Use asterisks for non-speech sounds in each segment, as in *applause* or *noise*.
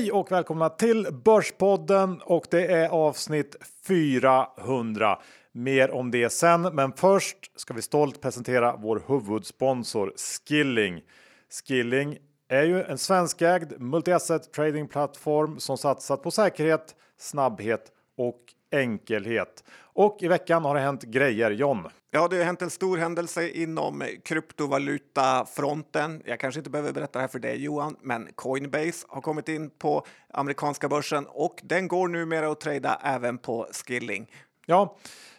Hej och välkomna till Börspodden och det är avsnitt 400. Mer om det sen, men först ska vi stolt presentera vår huvudsponsor Skilling. Skilling är ju en svenskägd multi-asset tradingplattform som satsat på säkerhet, snabbhet och enkelhet. Och i veckan har det hänt grejer, John. Ja, det har hänt en stor händelse inom kryptovalutafronten. Jag kanske inte behöver berätta det här för dig Johan, men Coinbase har kommit in på amerikanska börsen och den går numera att trada även på Skilling. Ja,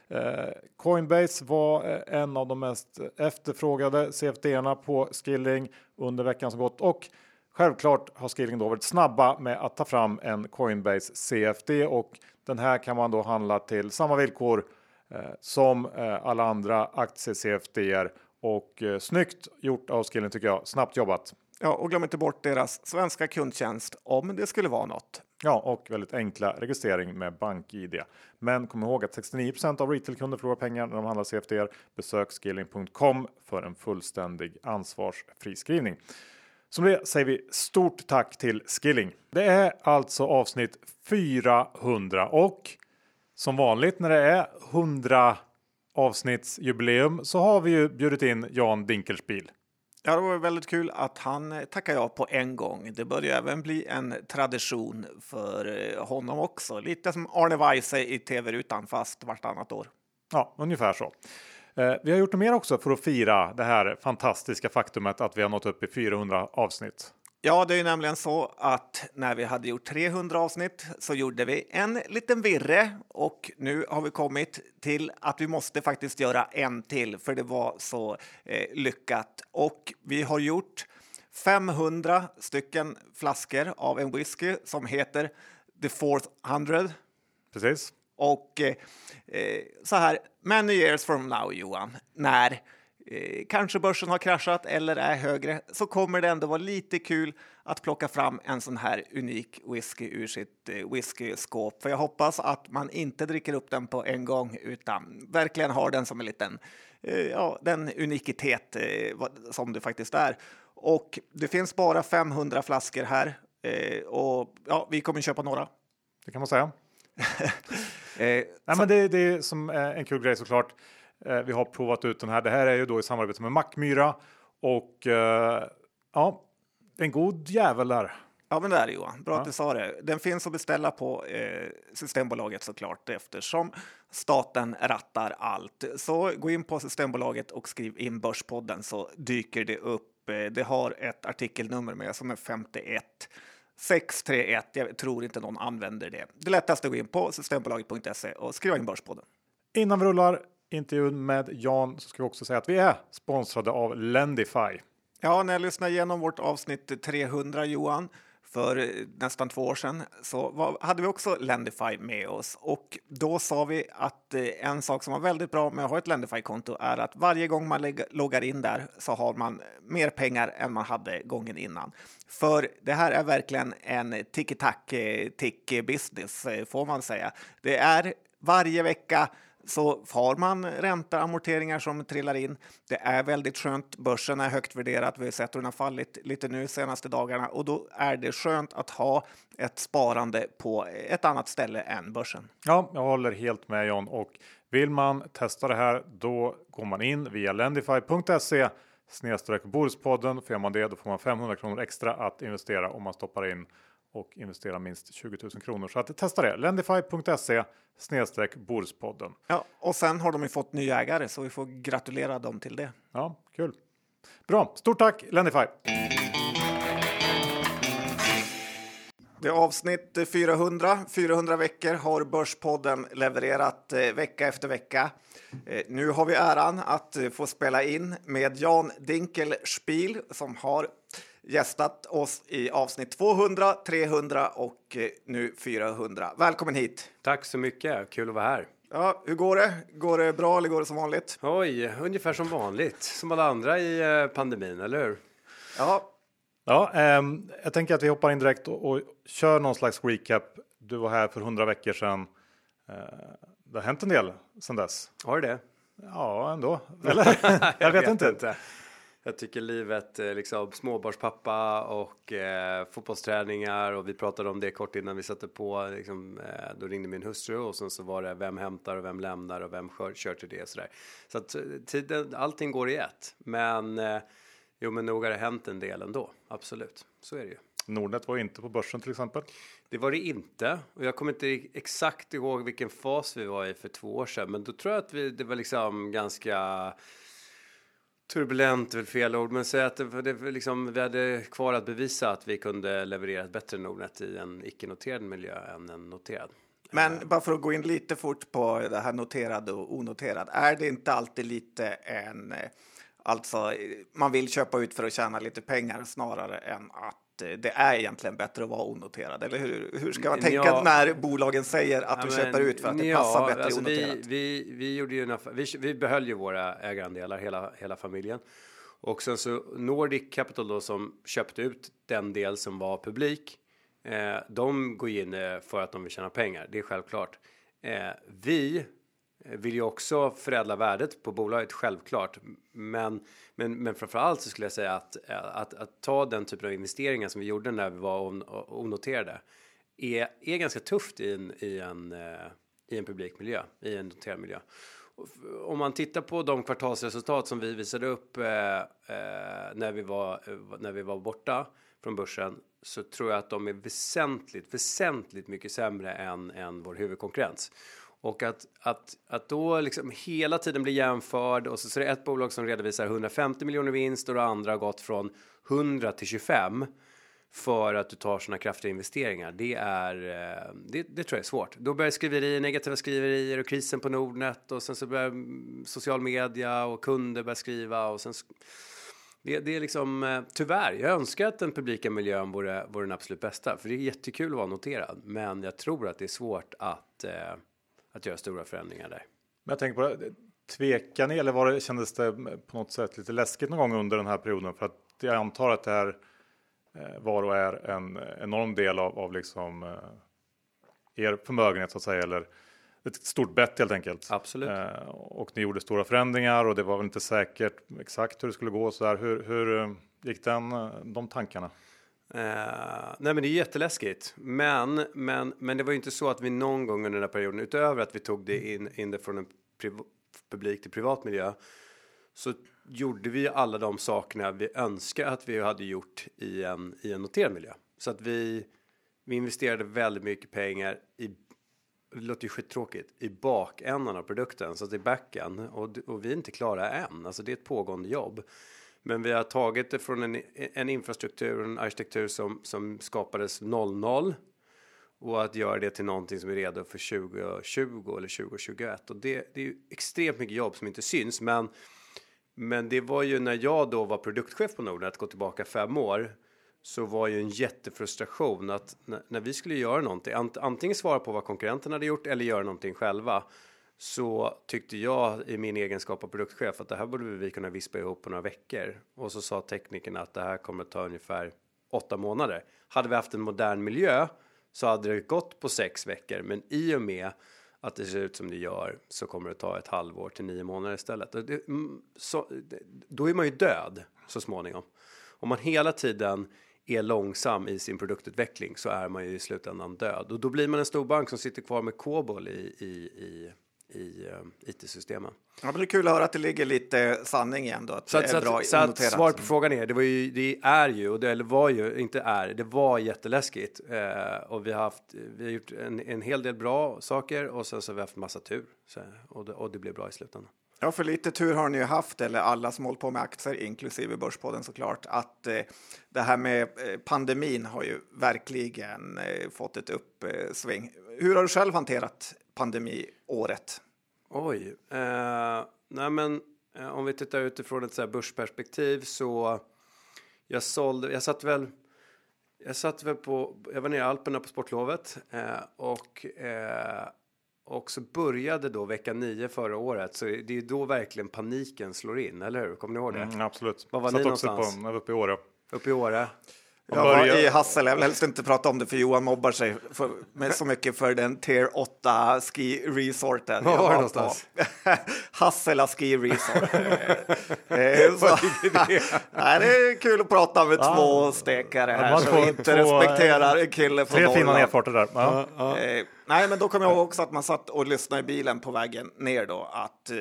eh, Coinbase var eh, en av de mest efterfrågade CFD-erna på Skilling under veckan som gått och självklart har Skilling då varit snabba med att ta fram en Coinbase CFD och den här kan man då handla till samma villkor eh, som eh, alla andra aktie-CFDer och eh, snyggt gjort av Skilling tycker jag. Snabbt jobbat. Ja, och glöm inte bort deras svenska kundtjänst om det skulle vara något. Ja, och väldigt enkla registrering med BankID. Men kom ihåg att 69% av retailkunder förlorar pengar när de handlar CFDer. Besök skilling.com för en fullständig ansvarsfri skrivning. Som det säger vi stort tack till Skilling. Det är alltså avsnitt 400 och som vanligt när det är 100 avsnittsjubileum så har vi ju bjudit in Jan Dinkelspiel. Ja, det var väldigt kul att han tackade ja på en gång. Det börjar även bli en tradition för honom också. Lite som Arne Weise i tv-rutan fast vartannat år. Ja, ungefär så. Eh, vi har gjort mer också för att fira det här fantastiska faktumet att vi har nått upp i 400 avsnitt. Ja, det är ju nämligen så att när vi hade gjort 300 avsnitt så gjorde vi en liten virre och nu har vi kommit till att vi måste faktiskt göra en till för det var så eh, lyckat. Och vi har gjort 500 stycken flaskor av en whisky som heter The Fourth Hundred. Precis. Och eh, eh, så här, many years from now, Johan, när eh, kanske börsen har kraschat eller är högre, så kommer det ändå vara lite kul att plocka fram en sån här unik whisky ur sitt eh, whiskyskåp. För jag hoppas att man inte dricker upp den på en gång utan verkligen har den som en liten, eh, ja, den unikitet eh, som det faktiskt är. Och det finns bara 500 flaskor här eh, och ja, vi kommer köpa några. Det kan man säga. *laughs* eh, Nej, men det, det är som en kul grej såklart. Eh, vi har provat ut den här. Det här är ju då i samarbete med Mackmyra och eh, ja, en god jävel där. Ja, men det är det Johan. Bra ja. att du sa det. Den finns att beställa på eh, Systembolaget såklart eftersom staten rattar allt. Så gå in på Systembolaget och skriv in Börspodden så dyker det upp. Eh, det har ett artikelnummer med som är 51 631. Jag tror inte någon använder det. Det lättaste är att gå in på systembolaget.se och skriva in Börspodden. Innan vi rullar intervjun med Jan så ska vi också säga att vi är sponsrade av Lendify. Ja, när jag lyssnade igenom vårt avsnitt 300 Johan för eh, nästan två år sedan så var, hade vi också Lendify med oss och då sa vi att eh, en sak som var väldigt bra med att ha ett Lendify-konto är att varje gång man loggar in där så har man mer pengar än man hade gången innan. För det här är verkligen en tick-tack-tick-business eh, eh, får man säga. Det är varje vecka så har man ränta amorteringar som trillar in. Det är väldigt skönt. Börsen är högt värderat. Vi har sett hur den har fallit lite nu senaste dagarna och då är det skönt att ha ett sparande på ett annat ställe än börsen. Ja, jag håller helt med John och vill man testa det här då går man in via lendify.se snedstreck Borispodden. För gör man det då får man 500 kronor extra att investera om man stoppar in och investera minst 20 000 kronor. Så att testa det. Lendify.se snedstreck Borspodden. Ja, och sen har de ju fått ny ägare så vi får gratulera dem till det. Ja, kul. Bra, stort tack Lendify. Det är avsnitt 400. 400 veckor har Börspodden levererat eh, vecka efter vecka. Eh, nu har vi äran att eh, få spela in med Jan Dinkelspiel som har gästat oss i avsnitt 200, 300 och eh, nu 400. Välkommen hit! Tack så mycket, kul att vara här. Ja, hur går det? Går det bra eller går det som vanligt? Oj, ungefär som vanligt, som alla andra i eh, pandemin, eller hur? Ja. Ja, ähm, jag tänker att vi hoppar in direkt och, och kör någon slags recap. Du var här för 100 veckor sedan. Äh, det har hänt en del sedan dess. Har det? Ja, ändå. *laughs* Eller? jag, vet, vet inte. inte. Jag tycker livet, eh, liksom småbarnspappa och eh, fotbollsträningar och vi pratade om det kort innan vi satte på. Liksom, eh, då ringde min hustru och sen så var det vem hämtar och vem lämnar och vem kör, kör till det och sådär. Så att eh, tiden, allting går i ett. Men eh, jo, men nog har det hänt en del ändå. Absolut, så är det ju. Nordnet var inte på börsen till exempel. Det var det inte och jag kommer inte exakt ihåg vilken fas vi var i för två år sedan, men då tror jag att vi, det var liksom ganska turbulent, väl fel ord, men säg att det, det, liksom, vi hade kvar att bevisa att vi kunde leverera ett bättre Nordnet i en icke-noterad miljö än en noterad. Men bara för att gå in lite fort på det här noterad och onoterad. Är det inte alltid lite en... eh, Alltså, man vill köpa ut för att tjäna lite pengar snarare än att eh, det är egentligen bättre att vara onoterad. Eller hur, hur ska man tänka Ja. när bolagen säger att Ja, du köper ut för att det ja, passar bättre alltså onoterat? vi, vi, vi, gjorde ju en affär, vi, vi behöll ju våra ägarandelar, hela, hela familjen. Och sen så Nordic Capital då som köpte ut den del som var publik. Eh, de går in eh, för att de vill tjäna pengar, det är självklart. Eh, vi Eh, vill ju också förädla värdet på bolaget, självklart. Men, men, men framförallt så skulle jag säga att, eh, att, att ta den typen av investeringar som vi gjorde när vi var on, onoterade är, är ganska tufft i en, i en, eh, i en publik miljö, i en noterad miljö. Om man tittar på de kvartalsresultat som vi visade upp eh, när, vi var, när vi var borta från börsen så tror jag att de är väsentligt, väsentligt mycket sämre än, än vår huvudkonkurrens. Och att, att, att då liksom hela tiden bli jämförd och så, så är det ett bolag som redovisar 150 miljoner vinst och det andra har gått från 100 till 25 för att du tar sådana kraftiga investeringar. Det är, eh, det, det tror jag är svårt. Då börjar skriverier, negativa skriverier och krisen på Nordnet och sen så börjar social media och kunder börja skriva och sen det, det är liksom eh, tyvärr. Jag önskar att den publika miljön vore, vore den absolut bästa, för det är jättekul att vara noterad. Men jag tror att det är svårt att, eh, att göra stora förändringar där. Men jag tänker på det. Tvekar ni eller var det, kändes det på något sätt lite läskigt någon gång under den här perioden? För att jag antar att det här eh, var och är en enorm del av, av liksom eh, er förmögenhet så att säga. Eller ett stort bett helt enkelt. Absolut. Eh, och ni gjorde stora förändringar och det var väl inte säkert exakt hur det skulle gå. Så där. Hur, hur eh, gick den, de tankarna? Eh, nej men det är jätteläskigt. Men, men, men det var ju inte så att vi någon gång under den här perioden, utöver att vi tog det in, in det från en priv- publik till privat miljö, så gjorde vi alla de sakerna vi önskar att vi hade gjort i en, i en noterad miljö. Så att vi, vi investerade väldigt mycket pengar i det låter ju skittråkigt, i bakändan av produkten, så att det är backen. Och, och vi är inte klara än, alltså det är ett pågående jobb. Men vi har tagit det från en, en infrastruktur, en arkitektur som, som skapades 00 och att göra det till någonting som är redo för 2020 eller 2021. Och det, det är ju extremt mycket jobb som inte syns, men men det var ju när jag då var produktchef på Nordnet, gå tillbaka fem år, så var ju en jättefrustration att när, när vi skulle göra någonting, antingen svara på vad konkurrenterna hade gjort eller göra någonting själva, så tyckte jag i min egenskap av produktchef att det här borde vi kunna vispa ihop på några veckor. Och så sa teknikerna att det här kommer att ta ungefär åtta månader. Hade vi haft en modern miljö så hade det gått på sex veckor, men i och med att det ser ut som det gör så kommer det ta ett halvår till nio månader istället. Det, mm, så, då är man ju död så småningom. Om man hela tiden är långsam i sin produktutveckling så är man ju i slutändan död. Och då blir man en stor bank som sitter kvar med kobol i, i, i, i uh, IT-systemen. Ja, men det är kul att höra att det ligger lite sanning igen då. Att Så det att, är så bra att, så att noterat. svar på frågan är, det, var ju, det är ju, och det, eller var ju, inte är, det var jätteläskigt. Eh, och vi har, haft, vi har gjort en, en hel del bra saker och sen så har vi haft massa tur. Så, och, det, och det blev bra i slutändan. Ja, för lite tur har ni ju haft, eller alla som håller på med aktier, inklusive Börspodden såklart, att eh, det här med eh, pandemin har ju verkligen eh, fått ett uppsving. Hur har du själv hanterat pandemiåret? Oj, eh, nej men eh, om vi tittar utifrån ett så här börsperspektiv så jag sålde, jag satt väl, jag satt väl på, jag var nere i Alperna på sportlovet eh, och eh, och så började då vecka 9 förra året så det är då verkligen paniken slår in, eller hur? Kommer ni ihåg det? Mm, absolut. Var var Satt ni också någonstans? På, jag var uppe i Åre. Uppe i Åre? Jag var i Hassel, jag vill helst inte prata om det för Johan mobbar sig för, med så mycket för den Tier 8 ski resorten. Var var det någonstans? Hassela ski resort. *laughs* Eh, så, nej, det är kul att prata med Ja. två stekare här som inte två, respekterar en kille från Tre fina Norrland. nedfarter där. Ja. Nej, men då kommer jag ihåg också att man satt och lyssnade i bilen på vägen ner då, att eh,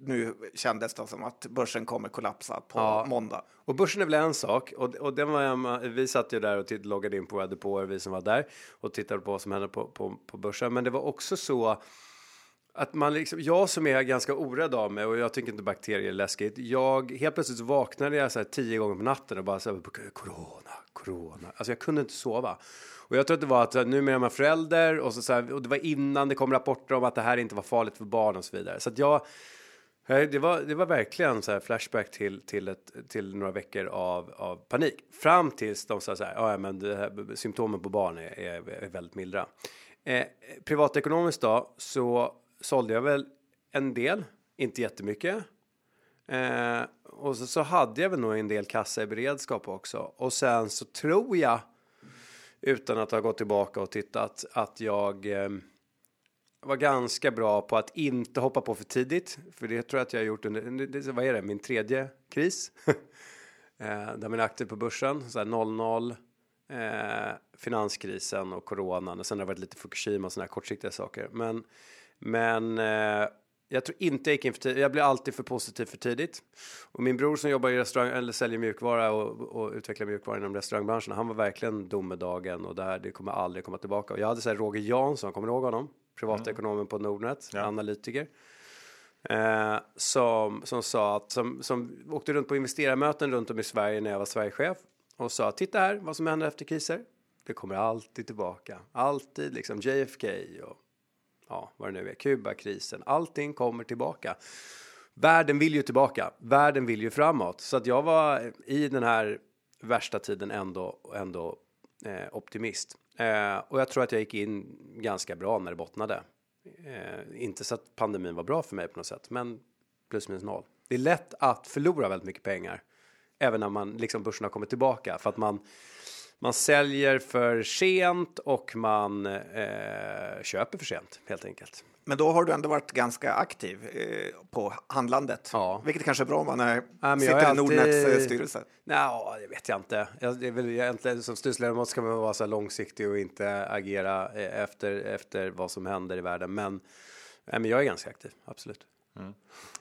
nu kändes det som att börsen kommer kollapsa på Ja. måndag. Och börsen är väl en sak och, och den var, vi satt ju där och titt, loggade in på våra depåer, vi som var där och tittade på vad som hände på, på, på börsen. Men det var också så att man liksom, jag som är ganska orädd av mig och jag tycker inte bakterier är läskigt. Jag helt plötsligt vaknade jag så här tio gånger på natten och bara så här, corona, corona. Alltså jag kunde inte sova. Och jag tror att det var att nu numera är man förälder och så, så här, och det var innan det kom rapporter om att det här inte var farligt för barn och så vidare. Så att jag eh, Det var, det var verkligen så här flashback till, till, ett, till några veckor av, av panik. Fram tills de sa så här, "Ja, ja, men det här, symptomen på barn är, är, är väldigt milda. Eh, privatekonomiskt då så sålde jag väl en del, inte jättemycket. Eh, och så, så hade jag väl nog en del kassa i beredskap också. Och sen så tror jag, utan att ha gått tillbaka och tittat, att jag eh, var ganska bra på att inte hoppa på för tidigt. För det tror jag att jag har gjort under, vad är det, min tredje kris. *laughs* eh, där man är aktiv på börsen, så här 00, eh, finanskrisen och coronan. Och sen har det varit lite Fukushima och sådana här kortsiktiga saker. Men, men eh, jag tror inte jag gick in för tidigt. Jag blir alltid för positiv för tidigt. Och min bror som jobbar i restaurang eller säljer mjukvara och, och utvecklar mjukvara inom restaurangbranschen. Han var verkligen domedagen och det här det kommer aldrig komma tillbaka. Och jag hade så här Roger Jansson, kommer du ihåg honom? Privatekonomen på Nordnet, Ja. analytiker. Eh, som, som sa att, som, som åkte runt på investerarmöten runt om i Sverige när jag var Sverigechef och sa titta här vad som händer efter kriser. Det kommer alltid tillbaka, alltid liksom JFK och ja, vad det nu är, Kubakrisen, allting kommer tillbaka. Världen vill ju tillbaka, världen vill ju framåt. Så att jag var i den här värsta tiden ändå, ändå eh, optimist. Eh, och jag tror att jag gick in ganska bra när det bottnade. Eh, inte så att pandemin var bra för mig på något sätt, men plus minus noll. Det är lätt att förlora väldigt mycket pengar, även när man liksom börsen har kommit tillbaka, för att man man säljer för sent och man eh, köper för sent helt enkelt. Men då har du ändå varit ganska aktiv eh, på handlandet, Ja. vilket kanske är bra om man är, jag sitter är i alltid- Nordnets eh, styrelse. Nej, det vet jag inte. Jag, det är väl egentligen som styrelseledamot ska man vara så långsiktig och inte agera eh, efter, efter vad som händer i världen. Men, nej, men jag är ganska aktiv, absolut.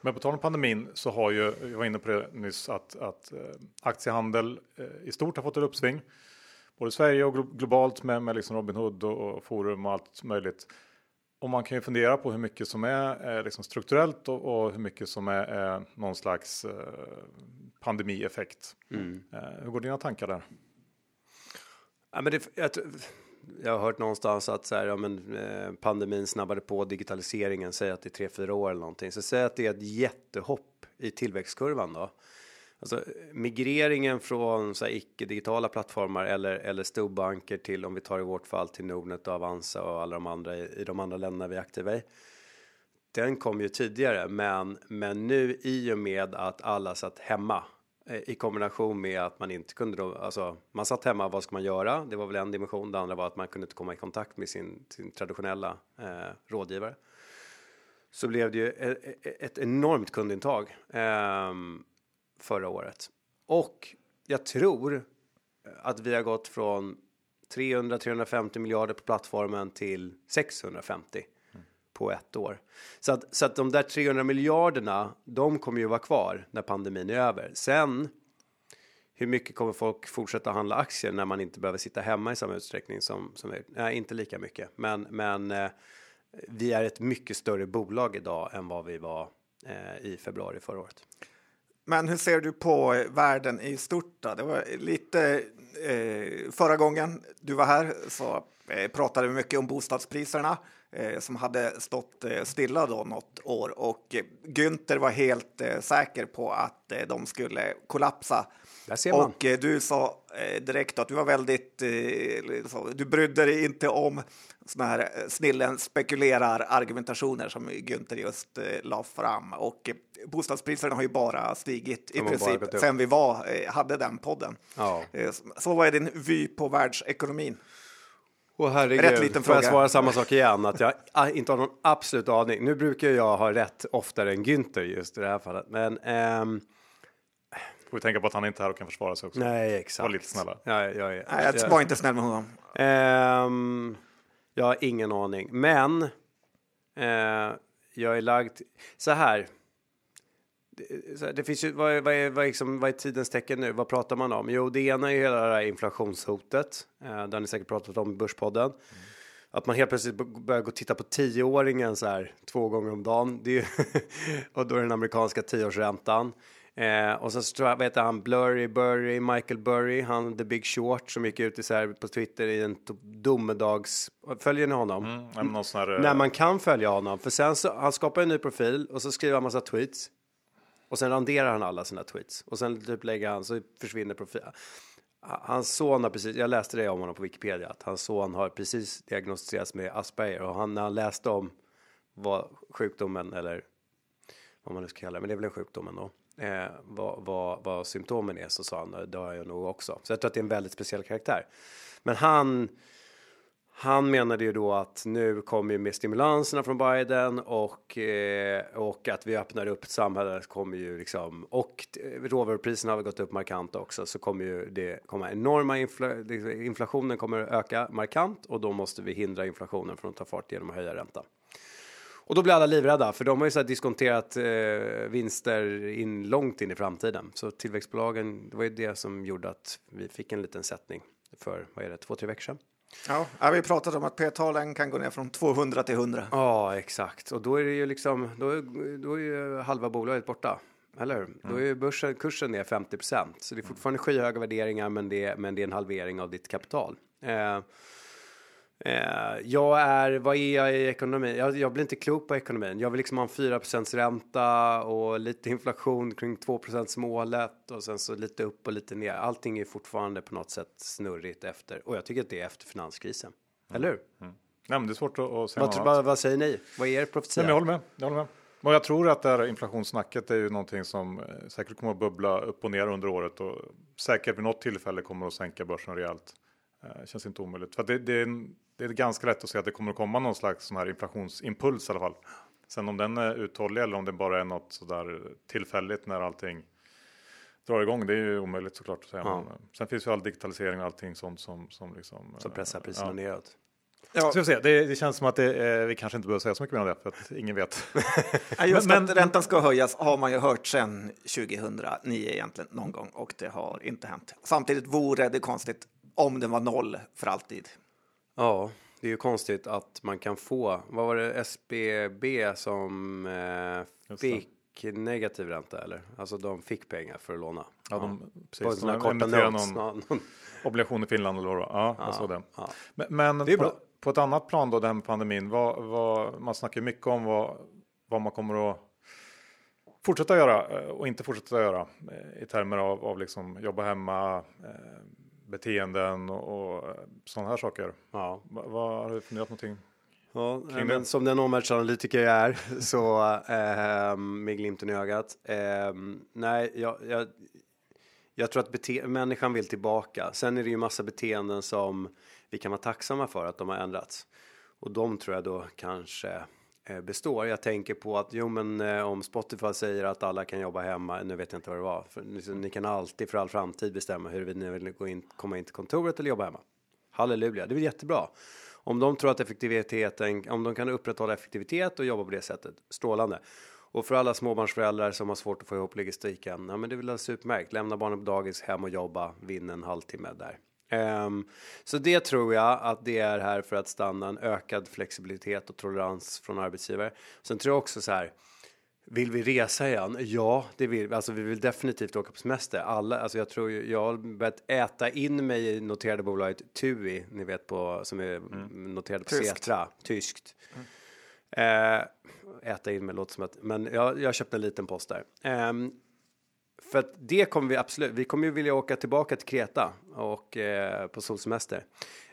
Men på tal om pandemin så har ju, jag var inne på det nyss, att, att eh, aktiehandel eh, i stort har fått ett uppsving. Både Sverige och glo- globalt med, med liksom Robinhood och, och Forum och allt möjligt. Och man kan ju fundera på hur mycket som är eh, liksom strukturellt och, och hur mycket som är, är någon slags eh, pandemieffekt. Eh, hur går dina tankar där? Ja, men det, jag, jag har hört någonstans att så här, ja, men, eh, pandemin snabbade på digitaliseringen, säg att det är tre, fyra år eller någonting. Så säg att det är ett jättehopp i tillväxtkurvan då. Alltså migreringen från så här, icke-digitala plattformar eller, eller storbanker till, om vi tar i vårt fall, till Nordnet och Avanza och alla de andra i, i de andra länderna vi är aktiva i. Den kom ju tidigare, men, men nu i och med att alla satt hemma eh, i kombination med att man inte kunde då, alltså man satt hemma, vad ska man göra? Det var väl en dimension, det andra var att man kunde inte komma i kontakt med sin, sin traditionella eh, rådgivare. Så blev det ju ett, ett enormt kundintag Eh, förra året. Och jag tror eh, att vi har gått från 300-350 miljarder på plattformen till 650 på ett år. Så att, så att de där 300 miljarderna, de kommer ju vara kvar när pandemin är över. Sen, hur mycket kommer folk fortsätta handla aktier när man inte behöver sitta hemma i samma utsträckning som, som nej, inte lika mycket. Men, men eh, vi är ett mycket större bolag idag än vad vi var eh, i februari förra året. Men hur ser du på världen i stort? Då? Det var lite eh, förra gången du var här så eh, pratade vi mycket om bostadspriserna. eh, som hade stått eh, stilla då något år och eh, Günther var helt eh, säker på att eh, de skulle kollapsa. Och eh, du sa eh, direkt att du var väldigt, eh, du brydde dig inte om såna här eh, snillen spekulerar argumentationer som Günther just eh, la fram. Och eh, bostadspriserna har ju bara stigit i princip sen vi var, eh, hade den podden. Ja. Eh, så- Så vad är din vy på världsekonomin? Och herregud, Rätt liten får jag fråga. svara samma sak igen? Att jag *laughs* inte har någon absolut aning. Nu brukar jag ha rätt oftare än Günther just i det här fallet. Men ehm, Får vi tänka på att han inte är här och kan försvara sig också. nej, exakt. Var lite snälla. Ja, jag, jag, Nej, jag var inte snäll med honom. Ehm, jag har ingen aning, men eh, jag är lagd så här. Det, finns ju, vad är, vad, är, vad, är liksom, vad är tidens tecken nu? Vad pratar man om? Jo, det ena är ju hela det här inflationshotet. Eh, har ni säkert pratat om i Börspodden. Att man helt plötsligt börjar gå och titta på tioåringen så här två gånger om dagen. Det är ju *laughs* och då är den amerikanska tioårsräntan. Eh, och sen så tror jag, vad heter han, Blurry Burry, Michael Burry, han The Big Short som gick ut i så här på Twitter i en domedags... Följer ni honom? Mm, här, eh, När man kan följa honom. För sen så, han skapar en ny profil och så skriver han massa tweets. Och sen randerar han alla sina tweets. Och sen typ lägger han, så försvinner profilen. Hans son har precis, jag läste det om honom på Wikipedia, att hans son har precis diagnostiserats med Asperger. Och han, när han läste om vad sjukdomen, eller vad man nu ska kalla det, men det är väl en sjukdom ändå. Eh, vad, vad, vad symptomen är så sa han, det har jag nog också. Så jag tror att det är en väldigt speciell karaktär. Men han, han menade ju då att nu kommer ju med stimulanserna från Biden och, eh, och att vi öppnar upp ett samhälle kommer ju liksom och råvarupriserna har gått upp markant också så kommer ju det komma enorma infla, inflationen kommer öka markant och då måste vi hindra inflationen från att ta fart genom att höja räntan. Och då blir alla livrädda för de har ju så diskonterat eh, vinster in långt in i framtiden. Så tillväxtbolagen, det var ju det som gjorde att vi fick en liten sättning för, vad är det, två, tre veckor sedan. Ja, vi pratade om att P-talen kan gå ner från 200 till 100. Ja, exakt. Och då är det ju liksom, då, är- då är ju halva bolaget borta. Eller hur? Då är ju börsen, kursen ner 50% Så det är fortfarande skyhöga värderingar, men det, är- men det är en halvering av ditt kapital. Eh, jag är, vad är jag i ekonomin? Jag, jag blir inte klok på ekonomin. Jag vill liksom ha en 4 ränta och lite inflation kring 2% målet och sen så lite upp och lite ner. Allting är fortfarande på något sätt snurrigt efter och jag tycker att det är efter finanskrisen. Eller hur? Nej, men det är svårt att, att säga Vad, vad, vad säger ni? Vad är er profetia? jag håller med. Jag håller med. Och jag tror att det här inflationssnacket är ju någonting som eh, säkert kommer att bubbla upp och ner under året och säkert vid något tillfälle kommer att sänka börsen rejält. Eh, känns inte omöjligt. För det, det, är, en- det är ganska lätt att se att det kommer att komma någon slags sån här inflationsimpuls i alla fall. Sen om den är uthållig eller om det bara är något sådär tillfälligt när allting drar igång. Det är ju omöjligt såklart att säga. Ja. Eh, sen finns ju all digitalisering och allting sånt som, som liksom. Som eh, pressar priserna ja. neråt. Ja, Så vi se. Det, det känns som att det, eh, vi kanske inte behöver säga så mycket mer om det för att ingen vet. *laughs* Just Men- att räntan ska höjas har man ju hört sedan 2009 egentligen någon gång och det har inte hänt. Samtidigt vore det konstigt om den var noll för alltid. Ja, det är ju konstigt att man kan få, vad var det, SBB som eh, fick negativ ränta eller? Alltså de fick pengar för att låna. Ja, de, På precis, de korta någon Ja, obligation i Finland eller vad det var. Ja, jag såg det. ja. Men, men Det är på, bra. på ett annat plan då, med pandemin. Vad, vad, man snackar mycket om vad, vad man kommer att fortsätta göra eh, och inte fortsätta göra eh, i termer av, av liksom jobba hemma, eh, beteenden och, sådana här saker. ja. Va, vad, har du funderat någonting? Ja, men det. som den omvärldsanalytiker jag är *laughs* så eh, med glimten i ögat. Eh, nej, jag, jag, jag tror att bete- människan vill tillbaka. Sen är det ju massa beteenden som vi kan vara tacksamma för att de har ändrats. Och de tror jag då kanske Eh, består. Jag tänker på att jo, men eh, om Spotify säger att alla kan jobba hemma. Nu vet jag inte vad det var. För, liksom, ni kan alltid för all framtid bestämma huruvida ni vill gå in, komma in till kontoret eller jobba hemma. Halleluja, det är jättebra. Om de tror att effektiviteten, om de kan upprätthålla effektivitet och jobba på det sättet, strålande. Och för alla småbarnsföräldrar som har svårt att få ihop logistiken, ja men det är väl alldeles utmärkt. Lämna barnen på dagis, hem och jobba, vinn en halvtimme där. Ehm, så det tror jag att det är här för att stanna en ökad flexibilitet och tolerans från arbetsgivare. Sen tror jag också så här, Vill vi resa igen? Ja, det vill vi. Alltså, vi vill definitivt åka på semester. Alla, alltså, jag tror jag har börjat äta in mig i noterade bolaget TUI, ni vet på, som är noterade på Tyskt. Setra, tyskt. Eh, äta in mig låter som att, men jag, jag köpte en liten post där. Ehm, för att det kommer vi absolut, vi kommer ju vilja åka tillbaka till Kreta och eh, på solsemester.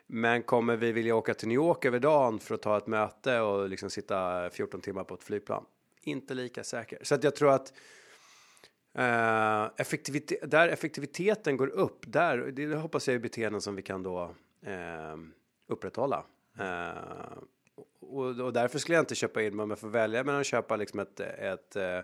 Men kommer vi vilja åka till New York över dagen för att ta ett möte och liksom sitta 14 timmar på ett flygplan? Inte lika säker. Så att jag tror att eh, effektivitet, där effektiviteten går upp, där, det hoppas jag är beteenden som vi kan då eh, upprätthålla. Eh, och, och därför skulle jag inte köpa in men om jag får välja mellan att köpa liksom ett, ett eh,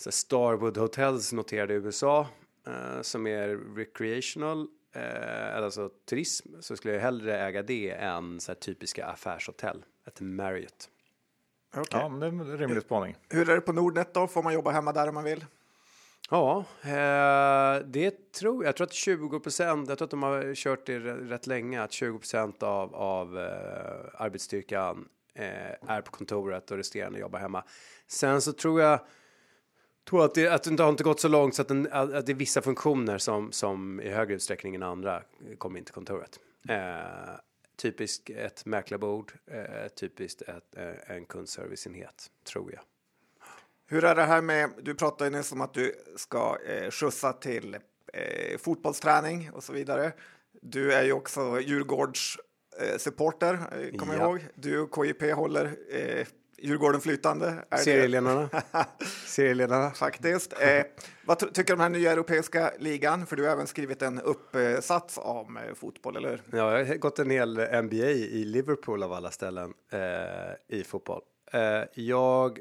så Starwood Hotels noterade i USA eh, som är recreational, eh, alltså turism, så skulle jag hellre äga det än så här typiska affärshotell, ett Marriott. Okej. Ja, men det är en rimlig spaning. Hur är det på Nordnet då? Får man jobba hemma där om man vill? Ja, eh, det tror jag. Jag tror att 20 procent, jag tror att de har kört det rätt länge, att 20 procent av, av eh, arbetsstyrkan eh, är på kontoret och resterande jobbar hemma. Sen så tror jag tror att det, att det inte har inte gått så långt så att, den, att det är vissa funktioner som, som i högre utsträckning än andra kommer in till kontoret. Eh, typiskt ett mäklarbord, eh, typiskt ett, eh, en kundserviceenhet, tror jag. Hur är det här med, du pratade nyss om att du ska eh, skjutsa till eh, fotbollsträning och så vidare. Du är ju också Djurgårds eh, supporter, eh, kommer jag Ja. ihåg. Du och KJP håller eh, Djurgården flytande. Serieledarna. Serieledarna. *laughs* Faktiskt. Eh, vad ty- tycker du om den här nya europeiska ligan? För du har även skrivit en uppsats om eh, fotboll, eller hur? Ja, jag har gått en hel NBA i Liverpool av alla ställen eh, i fotboll. Eh, jag,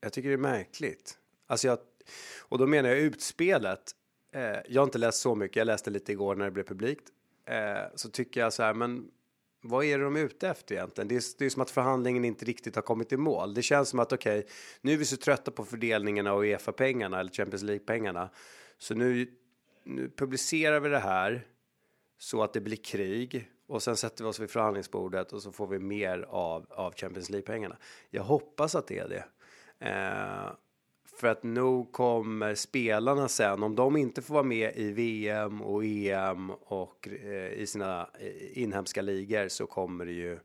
jag tycker det är märkligt. Alltså jag, och då menar jag utspelet. Eh, jag har inte läst så mycket, jag läste lite igår när det blev publikt. Eh, så tycker jag så här, men vad är det de är ute efter egentligen? Det är, det är som att förhandlingen inte riktigt har kommit i mål. Det känns som att okej, nu är vi så trötta på fördelningen av Uefa-pengarna eller Champions League-pengarna. Så nu, nu publicerar vi det här så att det blir krig och sen sätter vi oss vid förhandlingsbordet och så får vi mer av, av Champions League-pengarna. Jag hoppas att det är det. Eh, för att nog kommer spelarna sen, om de inte får vara med i VM och EM och eh, i sina eh, inhemska ligor så kommer det ju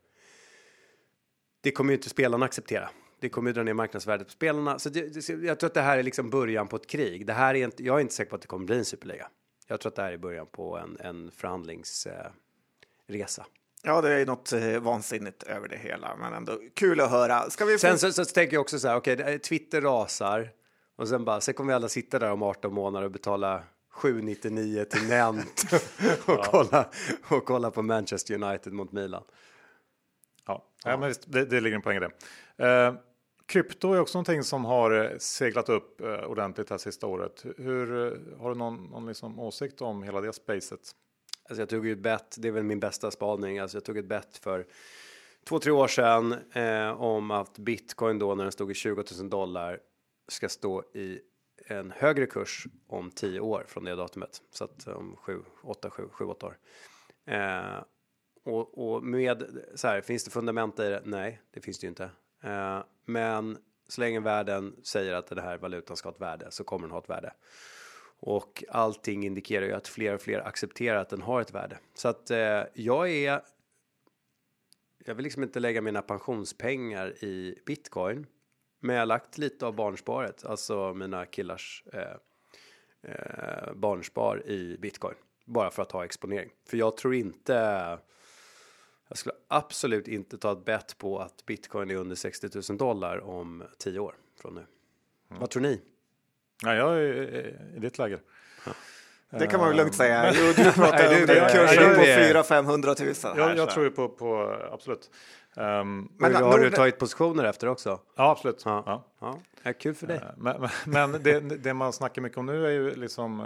det kommer ju inte spelarna acceptera. Det kommer ju dra ner marknadsvärdet på spelarna. Så det, det, jag tror att det här är liksom början på ett krig. Det här är inte, jag är inte säker på att det kommer bli en superliga. Jag tror att det här är början på en, en förhandlingsresa. Eh. Ja, det är ju något eh, vansinnigt över det hela, men ändå kul att höra. Ska vi. Sen så, så tänker jag också så här, okej, okay, Twitter rasar och sen bara, sen kommer vi alla sitta där om 18 månader och betala 799 till Nent *laughs* *laughs* och, kolla, och kolla på Manchester United mot Milan. Ja, ja. men visst, det, det ligger en poäng i det. Eh, krypto är också någonting som har eh, seglat upp eh, ordentligt här sista året. Hur, eh, har du någon, någon liksom åsikt om hela det spacet? Alltså jag tog ju ett bett, det är väl min bästa spaning, alltså jag tog ett bett för två, tre år sedan eh, om att bitcoin då när den stod i 20 000 dollar ska stå i en högre kurs om 10 år från det datumet. Så att om 7, 8, 7, 7, 8 år. Eh, och, och med så här, finns det fundament i det? Nej, det finns det ju inte. Eh, men så länge världen säger att den här valutan ska ha ett värde så kommer den ha ett värde. Och allting indikerar ju att fler och fler accepterar att den har ett värde. Så att eh, jag är. Jag vill liksom inte lägga mina pensionspengar i bitcoin. Men jag har lagt lite av barnsparet, alltså mina killars eh, eh, barnspar i bitcoin. Bara för att ha exponering. För jag tror inte. Jag skulle absolut inte ta ett bett på att bitcoin är under 60 000 dollar om 10 år från nu. Vad tror ni? Ja, jag är i ditt läger. Det kan man väl lugnt säga. Jo, du pratar om kursen nej, på du är- 400 500 000. här, Jag, jag tror ju på, på absolut. Ehm, Men har du tagit positioner efter också? ja, absolut. Ja. Ja. Ja, ja kul för dig. Eh, Men, men, men det, det man snackar mycket om nu är ju liksom eh,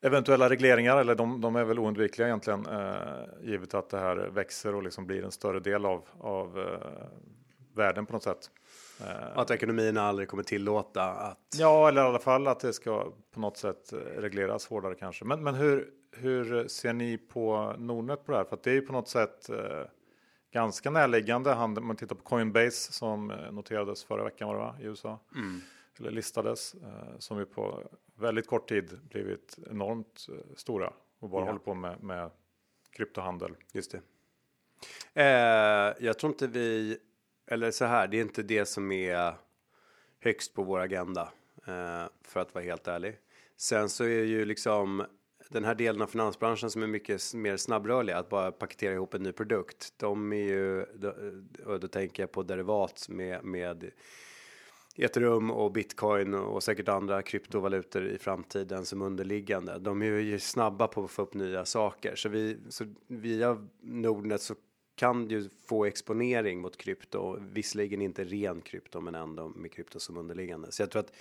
eventuella regleringar, eller de, de är väl oundvikliga egentligen, eh, givet att det här växer och liksom blir en större del av, av eh, världen på något sätt. Att ekonomin aldrig kommer tillåta att... Ja, eller i alla fall att det ska på något sätt eh, regleras hårdare kanske. Men, men hur, hur ser ni på Nordnet på det här? För att det är ju på något sätt eh, ganska närliggande. Han, man tittar på Coinbase som eh, noterades förra veckan var det va? i USA. Eller listades. Eh, som ju på väldigt kort tid blivit enormt eh, stora. Och bara Ja. håller på med, med kryptohandel. Just det. Eh, jag tror inte vi, eller så här, det är inte det som är högst på vår agenda. Eh, för att vara helt ärlig. Sen så är ju liksom den här delen av finansbranschen som är mycket mer snabbrörlig, att bara paketera ihop en ny produkt. De är ju, eh, och då tänker jag på derivat med, med ethereum och bitcoin och säkert andra kryptovalutor i framtiden som underliggande. De är ju snabba på att få upp nya saker, så vi så via Nordnet så kan du få exponering mot krypto, visserligen inte ren krypto, men ändå med krypto som underliggande. Så jag tror att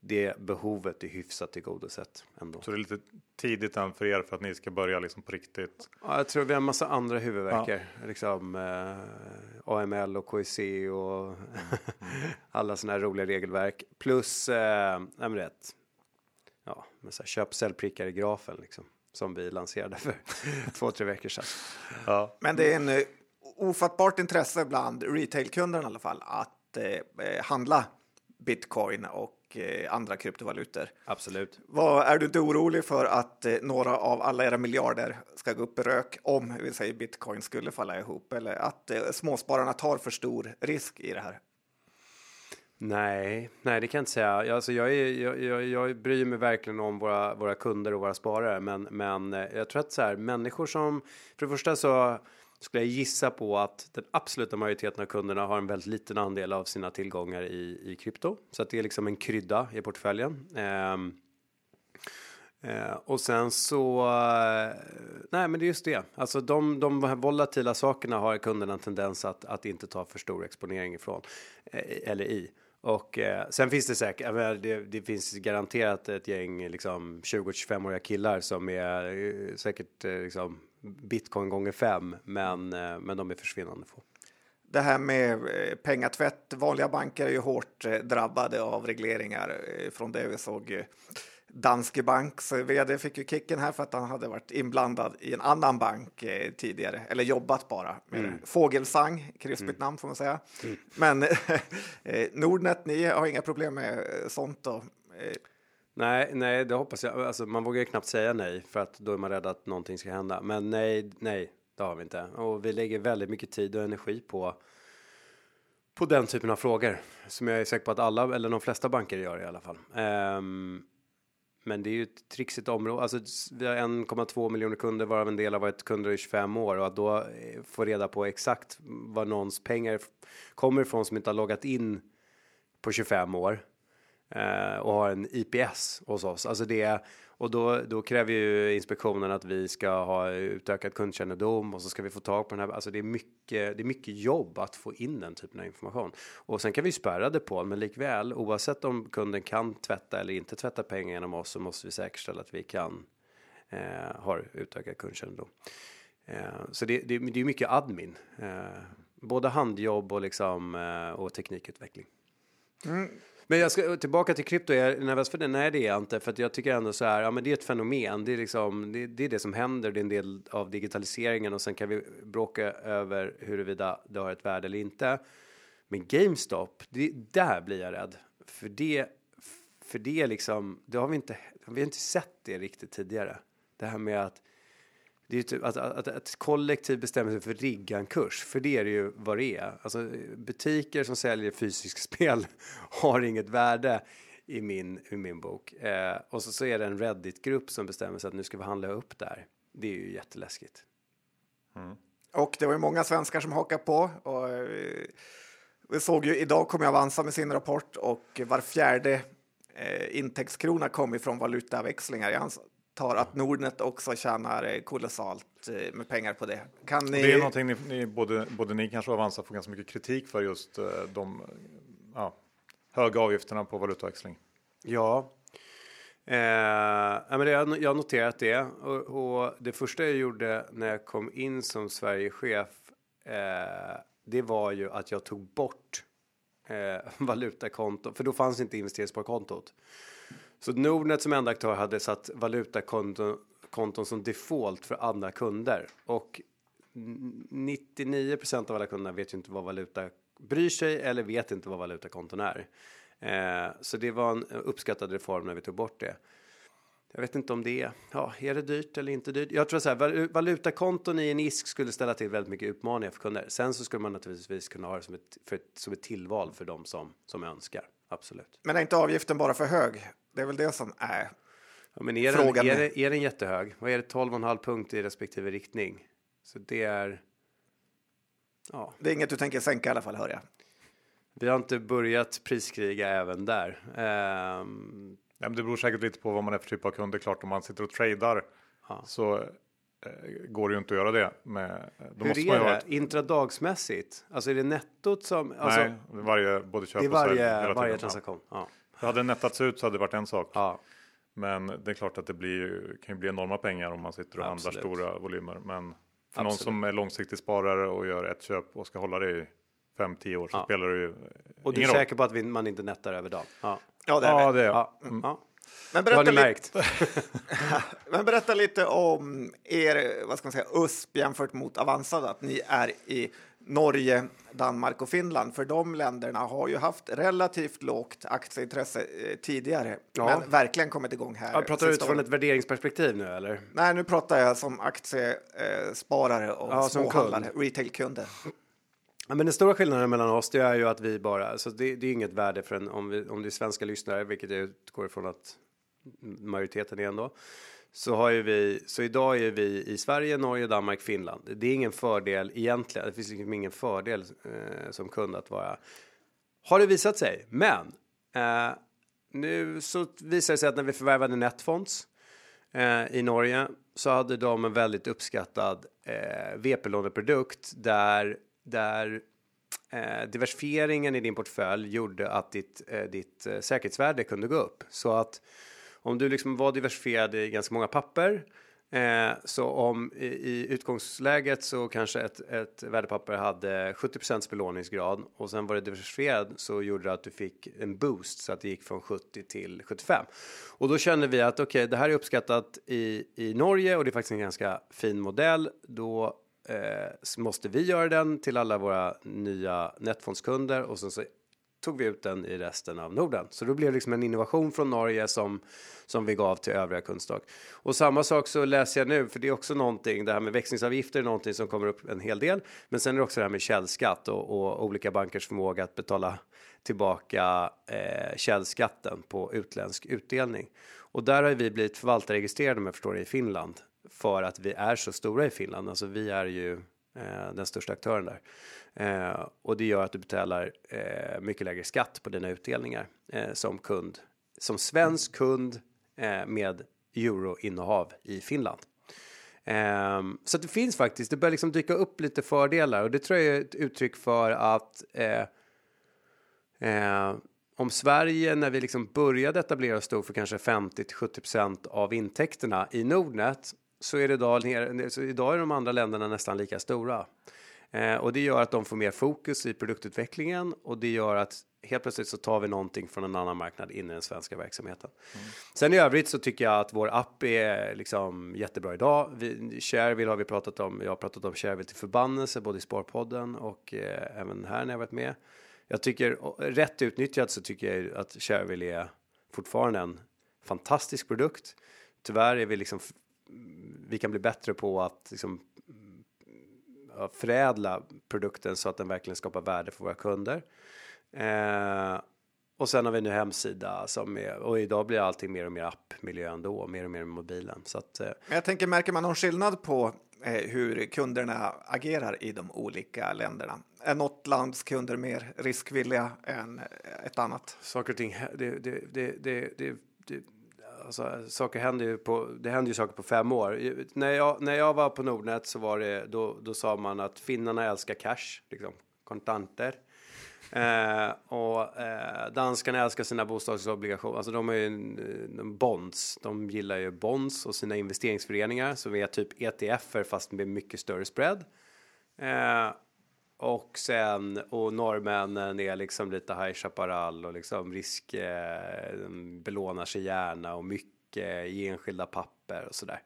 det behovet är hyfsat tillgodosett ändå. Så det är lite tidigt än för er för att ni ska börja liksom på riktigt. Ja, jag tror vi har en massa andra huvudvärkar. Liksom eh, AML och KIC och *laughs* alla sådana här roliga regelverk. Plus, eh, nej men rätt. Ja, men så här, köp säljprickar i grafen liksom. Som vi lanserade för *laughs* två, tre veckor sedan. Ja. Men det är en eh, ofattbart intresse bland retailkunderna i alla fall att eh, eh, handla bitcoin och eh, andra kryptovalutor. Absolut. Vad, är du inte orolig för att eh, några av alla era miljarder ska gå upp i rök om vi säger bitcoin skulle falla ihop eller att eh, småspararna tar för stor risk i det här? Nej, nej, det kan jag inte säga. Jag, alltså, jag, är, jag, jag, jag bryr mig verkligen om våra, våra kunder och våra sparare, men, men eh, jag tror att så här, människor som, för det första så skulle jag gissa på att den absoluta majoriteten av kunderna har en väldigt liten andel av sina tillgångar i, i krypto, så att det är liksom en krydda i portföljen. Ehm, Eh, och sen så, eh, nej men det är just det. Alltså de, de volatila sakerna har kunderna en tendens att, att inte ta för stor exponering ifrån. Eh, eller i. Och eh, sen finns det säkert, menar, det, det finns garanterat ett gäng liksom 20-25-åriga killar som är eh, säkert eh, liksom bitcoin gånger fem. Men, eh, men de är försvinnande få. Det här med eh, pengatvätt, vanliga banker är ju hårt eh, drabbade av regleringar eh, från det vi såg. Eh, Danske Banks vd fick ju kicken här för att han hade varit inblandad i en annan bank eh, tidigare, eller jobbat bara med det. Fågelsang, krispigt namn får man säga. Men *laughs* eh, Nordnet, ni har inga problem med eh, sånt då? Eh, Nej, nej, det hoppas jag. Alltså, man vågar ju knappt säga nej för att då är man rädd att någonting ska hända. Men nej, nej, det har vi inte. Och vi lägger väldigt mycket tid och energi på på den typen av frågor som jag är säker på att alla eller de flesta banker gör i alla fall. Ehm, men det är ju ett trixigt område. Alltså, vi har 1,2 miljoner kunder varav en del har varit kunder i 25 år och att då eh, få reda på exakt var någons pengar kommer ifrån som inte har loggat in på 25 år Eh, och har en IPS hos oss. Alltså det, och då, då kräver ju inspektionen att vi ska ha utökad kundkännedom och så ska vi få tag på den här. Alltså det är mycket, det är mycket jobb att få in den typen av information. Och sen kan vi spärra depån, men likväl oavsett om kunden kan tvätta eller inte tvätta pengar genom oss så måste vi säkerställa att vi kan eh, ha utökad kundkännedom. Eh, så det, det, det är mycket admin, eh, både handjobb och liksom eh, och teknikutveckling. Mm. Men jag ska tillbaka till krypto. Är jag nervös för det? Nej, det är jag inte. För att jag tycker ändå så här, ja men det är ett fenomen. Det är liksom, det, det är det som händer. Det är en del av digitaliseringen och sen kan vi bråka över huruvida det har ett värde eller inte. Men GameStop, det, där blir jag rädd. För det, för det är liksom, det har vi inte, vi har inte sett det riktigt tidigare. Det här med att det är typ att, att, att ett kollektiv bestämmer sig för att rigga en kurs, för det är det ju vad det är. Alltså butiker som säljer fysiska *laughs* spel har inget värde i min, i min bok. Eh, och så, så är det en Reddit-grupp som bestämmer sig att nu ska vi handla upp där. Det är ju jätteläskigt. Och det var ju många svenskar som hakade på. Och, eh, vi såg ju idag kom ju Avanza med sin rapport och var fjärde eh, intäktskrona kom ifrån valutaväxlingar. Jag antar att Nordnet också tjänar eh, kolossalt eh, med pengar på det. Kan ni... Det är någonting ni, ni både, både ni kanske och Avanza får ganska mycket kritik för just eh, de ja, höga avgifterna på valutaväxling. Ja. Eh, ja, men det, jag jag har noterat det. Och, och det första jag gjorde när jag kom in som Sverigechef eh, det var ju att jag tog bort eh, *laughs* valutakonto, för då fanns inte investeringssparkontot. Så Nordnet som enda aktör hade satt valutakonton som default för andra kunder. Och 99% av alla kunderna vet ju inte vad valuta bryr sig eller vet inte vad valutakonton är. Eh, så det var en uppskattad reform när vi tog bort det. Jag vet inte om det är, ja, är det dyrt eller inte dyrt? Jag tror så här, valutakonton i en ISK skulle ställa till väldigt mycket utmaningar för kunder. Sen så skulle man naturligtvis kunna ha det som ett, för ett, som ett tillval för dem som, som önskar. Absolut. Men är inte avgiften bara för hög? Det är väl det som är ja, men är frågan. Den, är, det, är den jättehög? Vad är det 12,5 punkt i respektive riktning? Så det är. Ja. Det är inget du tänker sänka i alla fall, hör jag. Vi har inte börjat priskriga även där. Um, Ja, men det beror säkert lite på vad man är för typ av kund. Det är klart om man sitter och tradar ja. så går det ju inte att göra det. Med, då Hur måste är man det? Ett... Intradagsmässigt? Alltså är det nettot som? Alltså, Nej, varje både köp det är varje, och varje transaktion. Ja. Ja. Hade det nettats ut så hade det varit en sak. Ja. Men det är klart att det blir, kan ju bli enorma pengar om man sitter och Absolut. handlar stora volymer. Men för Absolut. någon som är långsiktig sparare och gör ett köp och ska hålla det i 5-10 år så ja. spelar det ju Och du är säker på att man inte nettar över dagen? Ja. Ja, det är ja, det. Ja. Mm. ja. Men berätta, lite, *laughs* men berätta lite om er vad ska man säga, USP jämfört mot Avanza, att ni är i Norge, Danmark och Finland. För de länderna har ju haft relativt lågt aktieintresse eh, tidigare, ja. men verkligen kommit igång här. Ja, pratar du utifrån ett värderingsperspektiv nu eller? Nej, nu pratar jag som aktiesparare och ja, småhandlare, retailkunder. Ja, men den stora skillnaden mellan oss det är ju att vi bara, så det, det är inget värde för en, om, vi, om det är svenska lyssnare, vilket jag utgår ifrån att majoriteten är ändå. Så har ju vi, så idag är vi i Sverige, Norge, Danmark, Finland. Det är ingen fördel egentligen, det finns liksom ingen fördel eh, som kund att vara. Har det visat sig, men eh, nu så visar det sig att när vi förvärvade Netfonds eh, i Norge så hade de en väldigt uppskattad eh, VP-låneprodukt där där eh, diversifieringen i din portfölj gjorde att ditt, eh, ditt eh, säkerhetsvärde kunde gå upp. Så att om du liksom var diversifierad i ganska många papper eh, så om i, i, utgångsläget så kanske ett, ett värdepapper hade 70% belåningsgrad och sen var det diversifierad så gjorde det att du fick en boost så att det gick från 70 till 75. Och då kände vi att okej, okay, det här är uppskattat i, i Norge och det är faktiskt en ganska fin modell. Då eh, måste vi göra den till alla våra nya nätfondskunder och sen så tog vi ut den i resten av Norden. Så då blev det liksom en innovation från Norge som, som vi gav till övriga kundstock. Och samma sak så läser jag nu, för det är också någonting, det här med växlingsavgifter är någonting som kommer upp en hel del. Men sen är det också det här med källskatt och, och olika bankers förmåga att betala tillbaka eh, källskatten på utländsk utdelning. Och där har vi blivit förvaltarregistrerade om jag förstår det i Finland för att vi är så stora i Finland. Alltså vi är ju eh, den största aktören där. Eh, och det gör att du betalar eh, mycket lägre skatt på dina utdelningar eh, som kund. Som svensk kund eh, med euroinnehav i Finland. Ehm, så det finns faktiskt, det börjar liksom dyka upp lite fördelar och det tror jag är ett uttryck för att eh, eh, om Sverige när vi liksom började etablera stod för kanske 50 till 70% av intäkterna i Nordnet så är det idag, så idag är de andra länderna nästan lika stora. Eh, och det gör att de får mer fokus i produktutvecklingen och det gör att helt plötsligt så tar vi någonting från en annan marknad in i den svenska verksamheten. Mm. Sen i övrigt så tycker jag att vår app är liksom jättebra idag. Vi, Shareville har vi pratat om. Jag har pratat om Shareville till förbannelse både i Sparpodden och eh, även här när jag varit med. Jag tycker rätt utnyttjat så tycker jag att Shareville är fortfarande en fantastisk produkt. Tyvärr är vi liksom vi kan bli bättre på att liksom, förädla produkten så att den verkligen skapar värde för våra kunder. Eh, och sen har vi nu hemsida som är och idag blir allting mer och mer appmiljö ändå, mer och mer med mobilen. Så att, eh. Jag tänker, märker man någon skillnad på eh, hur kunderna agerar i de olika länderna? Är något lands kunder mer riskvilliga än ett annat? Saker och ting, det, det, det, det, det alltså, saker händer ju på, det händer ju saker på fem år. När jag, när jag var på Nordnet så var det, då, då sa man att finnarna älskar cash, liksom, kontanter. Eh, och eh, danskarna älskar sina bostadsobligationer, alltså de är ju bonds, de gillar ju bonds och sina investeringsföreningar som är typ ETFer fast med mycket större spread. Eh, och sen, och norrmännen är liksom lite High Chaparral och liksom risk, eh, belånar sig gärna och mycket i enskilda papper och sådär.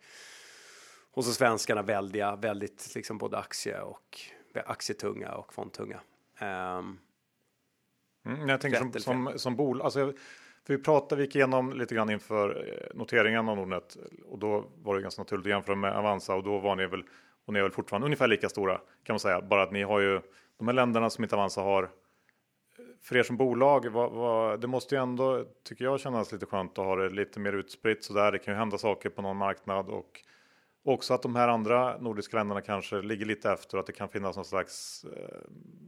Och så svenskarna väldiga, väldigt liksom både aktie och aktietunga och fondtunga. Um, mm, jag tänker som, som, som bolag, alltså, för vi pratade, vi gick igenom lite grann inför eh, noteringen av Nordnet och då var det ganska naturligt att jämföra med Avanza och då var ni väl, och ni är väl fortfarande ungefär lika stora kan man säga, bara att ni har ju de här länderna som inte Avanza har. För er som bolag, vad, vad, det måste ju ändå, tycker jag, kännas lite skönt att ha det lite mer utspritt så där. Det kan ju hända saker på någon marknad och också att de här andra nordiska länderna kanske ligger lite efter och att det kan finnas någon slags eh,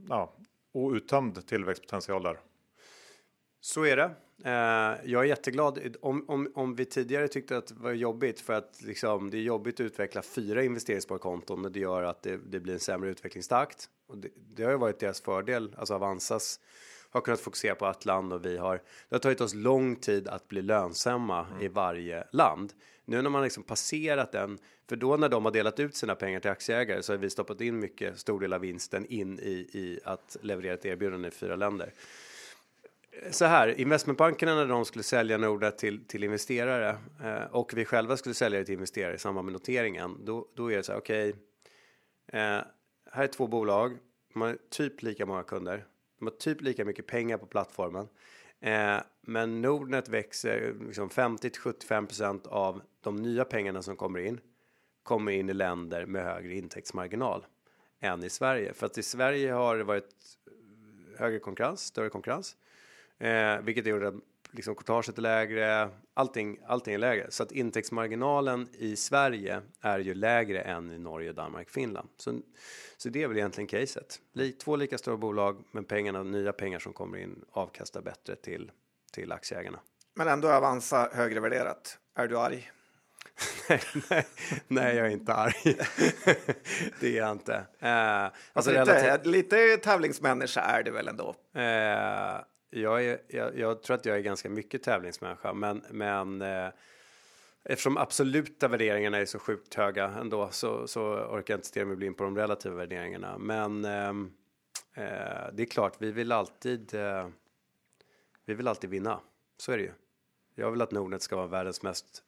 ja, outtömd tillväxtpotential där. Så är det. Eh, jag är jätteglad. Om, om, om vi tidigare tyckte att det var jobbigt för att liksom, det är jobbigt att utveckla fyra investeringssparkonton och det gör att det, det blir en sämre utvecklingstakt. Och det, det har ju varit deras fördel, alltså Avanzas har kunnat fokusera på ett land och vi har. Det har tagit oss lång tid att bli lönsamma mm. i varje land. Nu när man liksom passerat den, för då när de har delat ut sina pengar till aktieägare så har vi stoppat in mycket stor del av vinsten in i, i att leverera ett erbjudande i fyra länder så här, investmentbankerna när de skulle sälja Nordnet till, till investerare eh, och vi själva skulle sälja det till investerare i samband med noteringen. Då, då är det så här, okej. Okay, eh, här är två bolag. De har typ lika många kunder. De har typ lika mycket pengar på plattformen. Eh, men Nordnet växer liksom 50 till 75% av de nya pengarna som kommer in kommer in i länder med högre intäktsmarginal än i Sverige. För att i Sverige har det varit högre konkurrens, större konkurrens. Eh, vilket gjorde att liksom courtaget är lägre, allting, allting är lägre. Så att intäktsmarginalen i Sverige är ju lägre än i Norge, Danmark, Finland. Så, så det är väl egentligen caset. Två lika stora bolag, men pengarna, nya pengar som kommer in avkastar bättre till, till aktieägarna. Men ändå är Avanza högre värderat. Är du arg? *laughs* nej, nej, nej, jag är inte arg. *laughs* det är jag inte. Eh, alltså, alltså lite, relativt... lite tävlingsmänniska är det väl ändå? Eh, jag, är, jag, jag, tror att jag är ganska mycket tävlingsmänniska, men, men eh, eftersom absoluta värderingarna är så sjukt höga ändå så, så orkar jag inte stirra mig blind på de relativa värderingarna. Men eh, eh, det är klart, vi vill alltid. Eh, vi vill alltid vinna. Så är det ju. Jag vill att Nordnet ska vara världens mest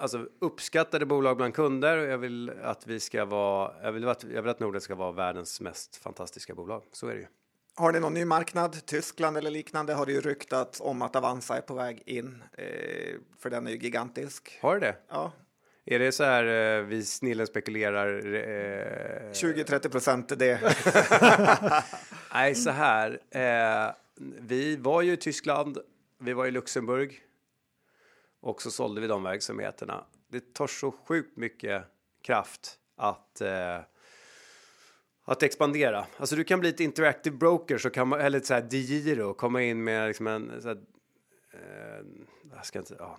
alltså uppskattade bolag bland kunder och jag vill att vi ska vara. Jag vill att, jag vill att Nordnet ska vara världens mest fantastiska bolag. Så är det ju. Har ni någon ny marknad, Tyskland eller liknande, har det ju ryktats om att Avanza är på väg in, eh, för den är ju gigantisk. Har det Ja. Är det så här eh, vi snillen spekulerar? Eh... 20-30 procent det. *laughs* Nej, så här. Eh, vi var ju i Tyskland, vi var i Luxemburg och så sålde vi de verksamheterna. Det tar så sjukt mycket kraft att eh, att expandera. Alltså du kan bli ett interactive broker så kan man, eller så här DiGiro, komma in med liksom en så här, eh, jag ska inte, ja,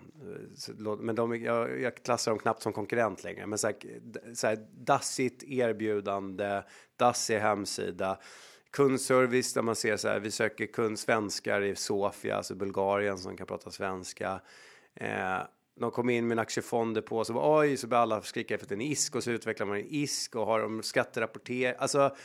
men de, jag, jag klassar dem knappt som konkurrent längre, men så här, så här dassigt erbjudande, dassig hemsida, kundservice där man ser så här, vi söker kund svenskar i Sofia, alltså Bulgarien som kan prata svenska. Eh, de kom in med en aktiefonder på så var oj så började alla skrika efter en ISK och så utvecklar man en ISK och har de skatterapporter. Alltså,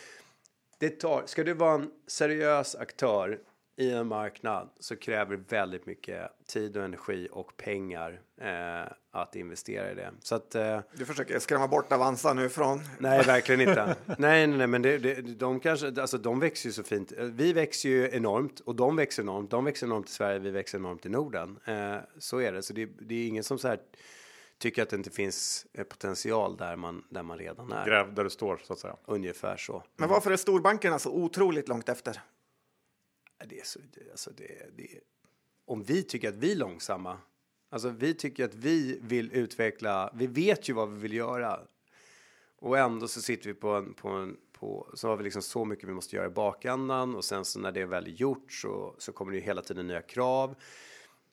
det tar, ska du vara en seriös aktör i en marknad så kräver väldigt mycket tid och energi och pengar eh, att investera i det. Så att, eh, du försöker skrämma bort Avanza nu från? Nej, verkligen inte. *laughs* nej, nej, nej, men det, det, de kanske, alltså de växer ju så fint. Vi växer ju enormt och de växer enormt. De växer enormt i Sverige, vi växer enormt i Norden. Eh, så är det, så det, det är ingen som så här tycker att det inte finns eh, potential där man, där man redan är. Gräv där du står så att säga. Ungefär så. Men varför är storbankerna så otroligt långt efter? Det är så, alltså det, det, om vi tycker att vi är långsamma, alltså vi tycker att vi vill utveckla, vi vet ju vad vi vill göra. Och ändå så sitter vi på en, på en, på, så har vi liksom så mycket vi måste göra i bakändan och sen så när det är väl gjort så, så kommer det ju hela tiden nya krav.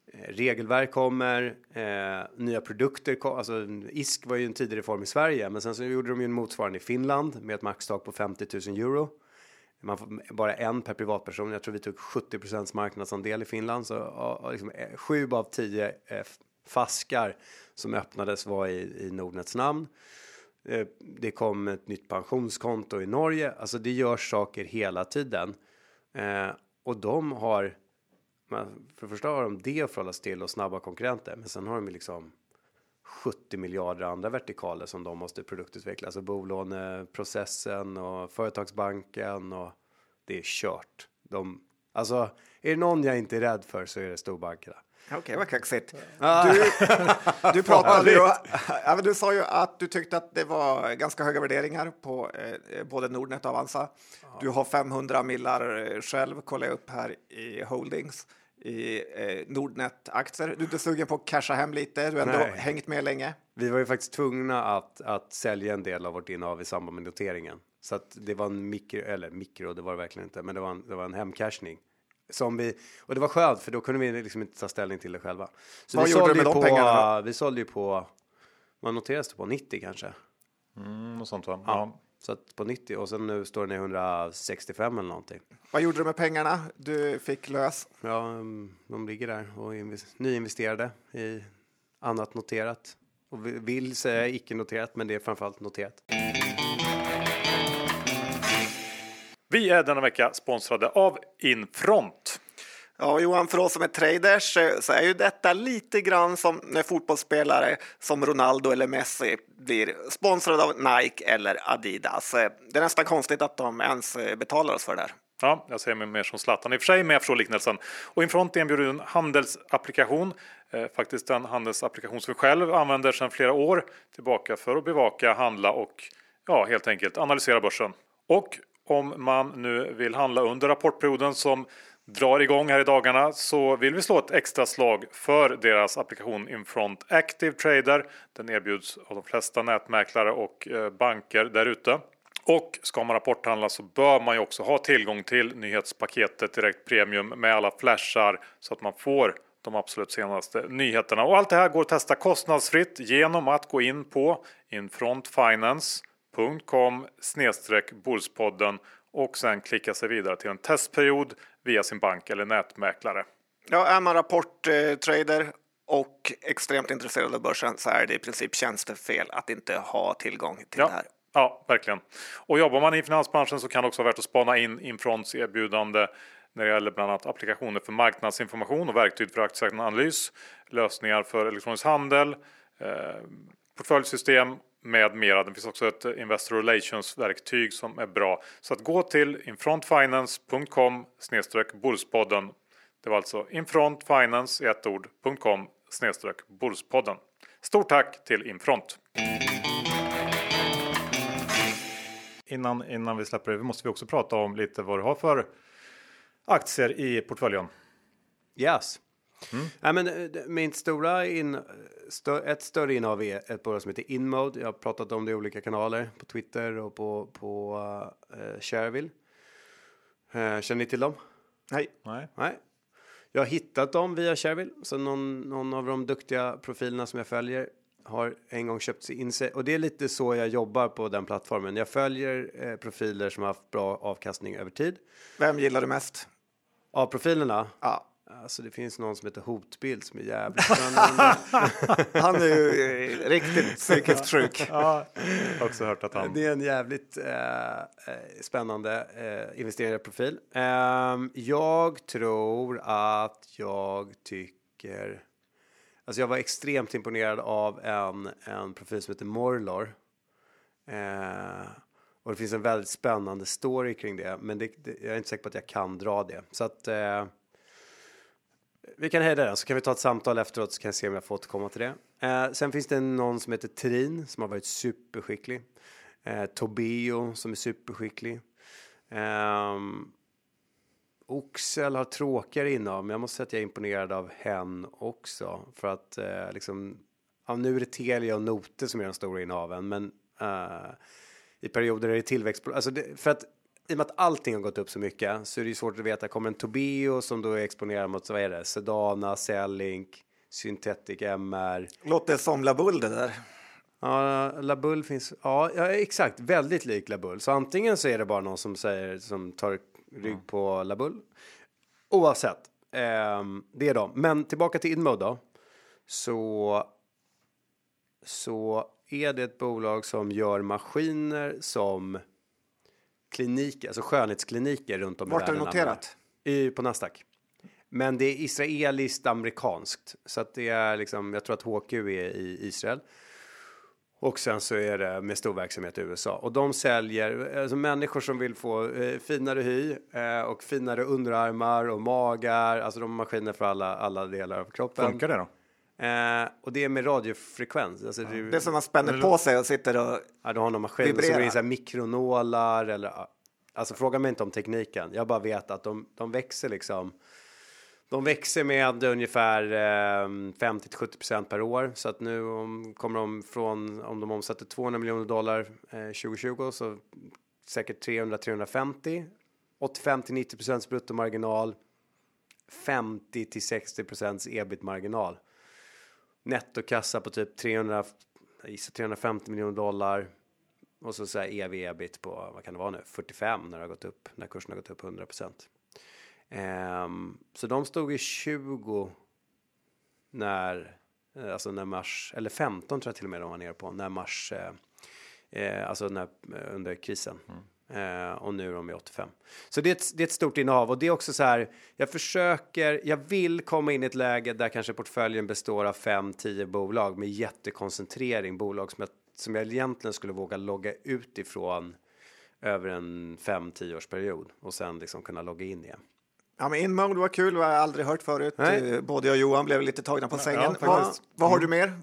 Eh, regelverk kommer, eh, nya produkter, kom, alltså ISK var ju en tidig reform i Sverige, men sen så gjorde de ju en motsvarande i Finland med ett maxtak på 50 000 euro. Man får bara en per privatperson. Jag tror vi tog 70 marknadsandel i Finland. Så liksom, eh, sju av tio eh, faskar som öppnades var i, i Nordnets namn. Eh, det kom ett nytt pensionskonto i Norge. Alltså det görs saker hela tiden. Eh, och de har, för det första har de det att förhålla sig till och snabba konkurrenter. Men sen har de liksom 70 miljarder andra vertikaler som de måste produktutveckla, alltså bolåneprocessen och företagsbanken och det är kört. De, alltså, är det någon jag inte är rädd för så är det storbankerna. Okej, okay, vad kaxigt. Du, du *laughs* pratade ju, ja, du sa ju att du tyckte att det var ganska höga värderingar på eh, både Nordnet och Avanza. Du har 500 millar själv, kollar jag upp här i Holdings i eh, Nordnet-aktier. Du är inte sugen på att casha hem lite? Du har ändå Nej. hängt med länge. Vi var ju faktiskt tvungna att, att sälja en del av vårt innehav i samband med noteringen. Så att det var en mikro, eller mikro, det var det verkligen inte, men det var en, det var en hemcashning. Som vi, och det var skönt för då kunde vi liksom inte ta ställning till det själva. Så Vad vi gjorde du med de på, pengarna? Vi sålde ju på, vad noterades det på, 90 kanske? Mm, något sånt va? Ja. ja. Så att på 90 och sen nu står den i 165 eller någonting. Vad gjorde du med pengarna du fick lös? Ja, mm, de ligger där och nyinvesterade i annat noterat. Och vill säga icke noterat, men det är framförallt noterat. Vi är denna vecka sponsrade av Infront. Ja, Johan, för oss som är traders eh, så är ju detta lite grann som när fotbollsspelare som Ronaldo eller Messi blir sponsrade av Nike eller Adidas. Eh, det är nästan konstigt att de ens eh, betalar oss för det här. Ja, jag ser mig mer som Zlatan i och för sig, men jag förstår liknelsen. Och Infront erbjuder en handelsapplikation, eh, faktiskt en handelsapplikation som vi själv använder sedan flera år tillbaka för att bevaka, handla och ja, helt enkelt analysera börsen. Och om man nu vill handla under rapportperioden som drar igång här i dagarna så vill vi slå ett extra slag för deras applikation Infront Active Trader. Den erbjuds av de flesta nätmäklare och eh, banker där ute. Och ska man rapporthandla så bör man ju också ha tillgång till nyhetspaketet Direkt Premium med alla flashar så att man får de absolut senaste nyheterna. Och allt det här går att testa kostnadsfritt genom att gå in på infrontfinance.com bullspodden och sen klicka sig vidare till en testperiod via sin bank eller nätmäklare. Ja, är man rapporttrader och extremt intresserad av börsen så är det i princip tjänstefel att inte ha tillgång till ja. det här. Ja, verkligen. Och jobbar man i finansbranschen så kan det också vara värt att spana in Infronts erbjudande när det gäller bland annat applikationer för marknadsinformation och verktyg för aktieanalys, lösningar för elektronisk handel, eh, portföljsystem med mera. Det finns också ett Investor Relations verktyg som är bra. Så att gå till infrontfinance.com Borspodden. Det var alltså infrontfinance i ett ord.com Borspodden. Stort tack till Infront! Innan, innan vi släpper över måste vi också prata om lite vad du har för aktier i portföljen. Yes. Mm. Nej, men eh, min stora in, stö, ett större innehav är ett bolag som heter Inmode. Jag har pratat om det i olika kanaler på Twitter och på, på uh, Shareville. Uh, känner ni till dem? Nej. Nej. Nej. Jag har hittat dem via Shareville, så någon, någon av de duktiga profilerna som jag följer har en gång köpt in sig och det är lite så jag jobbar på den plattformen. Jag följer eh, profiler som har haft bra avkastning över tid. Vem gillar du mest? Av profilerna? Ja. Alltså det finns någon som heter Hotbild som är jävligt. *laughs* Han är ju eh, riktigt psykiskt sjuk. Ja, också hört att han... Det är en jävligt eh, eh spännande eh, investerarprofil. Eh, jag tror att jag tycker Alltså jag var extremt imponerad av en, en profil som heter Morlor. Eh, och det finns en väldigt spännande story kring det, men det, det, jag är inte säker på att jag kan dra det. Så att eh, vi kan hejda det, så kan vi ta ett samtal efteråt så kan jag se om jag får återkomma till det. Eh, sen finns det någon som heter Trin som har varit superskicklig. Eh, Tobio som är superskicklig. Eh, Oxel har tråkigare innehav, men jag måste säga att jag är imponerad av hen också. För att eh, liksom, ja, nu är det Telia och Note som är de stora innehaven, men eh, i perioder är det tillväxt. Alltså det, för att i och med att allting har gått upp så mycket så är det ju svårt att veta. Kommer en Tobio som då är exponerad mot, vad är det, Sedana, Cellink, Synthetic MR. Låter som Labull det där. Ja, Labull finns, ja, ja exakt, väldigt lik Labull. Så antingen så är det bara någon som säger, som tar rygg mm. på Labull. Oavsett, eh, det är de. Men tillbaka till Inmode då. Så, så är det ett bolag som gör maskiner som kliniker, alltså skönhetskliniker runt om i världen. Vart har du noterat? I, på Nasdaq. Men det är israeliskt amerikanskt så att det är liksom. Jag tror att HQ är i Israel. Och sen så är det med stor verksamhet i USA och de säljer alltså människor som vill få eh, finare hy eh, och finare underarmar och magar. Alltså de har maskiner för alla, alla delar av kroppen. Funkar det då? Eh, och det är med radiofrekvens. Alltså det, Det är som man spänner på sig och sitter och... Ja, du har någon maskin som Vibrerar. in så här mikronålar eller alltså fråga mig inte om tekniken. Jag bara vet att de, de växer liksom. De växer med ungefär eh, 50 till 70 procent per år så att nu om, kommer de från om de omsätter 200 miljoner dollar eh, 2020 så säkert 300 350 85 till 90 procents bruttomarginal 50 till 60 procents ebit-marginal nettokassa på typ 300 gissar 350 miljoner dollar och så så här ev ebit på vad kan det vara nu 45 när det har gått upp när kursen har gått upp 100 procent. Um, så de stod i 20 när eh, alltså när mars eller 15 tror jag till och med de var nere på när mars eh, eh, alltså när, eh, under krisen. Mm och nu är de i 85. Så det är, ett, det är ett stort innehav och det är också så här. Jag försöker, jag vill komma in i ett läge där kanske portföljen består av 5-10 bolag med jättekoncentrering, bolag som jag, som jag egentligen skulle våga logga ut ifrån över en 5-10 års period och sen liksom kunna logga in igen. Ja, men InMode var kul, vad jag aldrig hört förut. Nej. Eh, Både jag och Johan blev lite tagna på sängen. ja, vad, vad har du mer?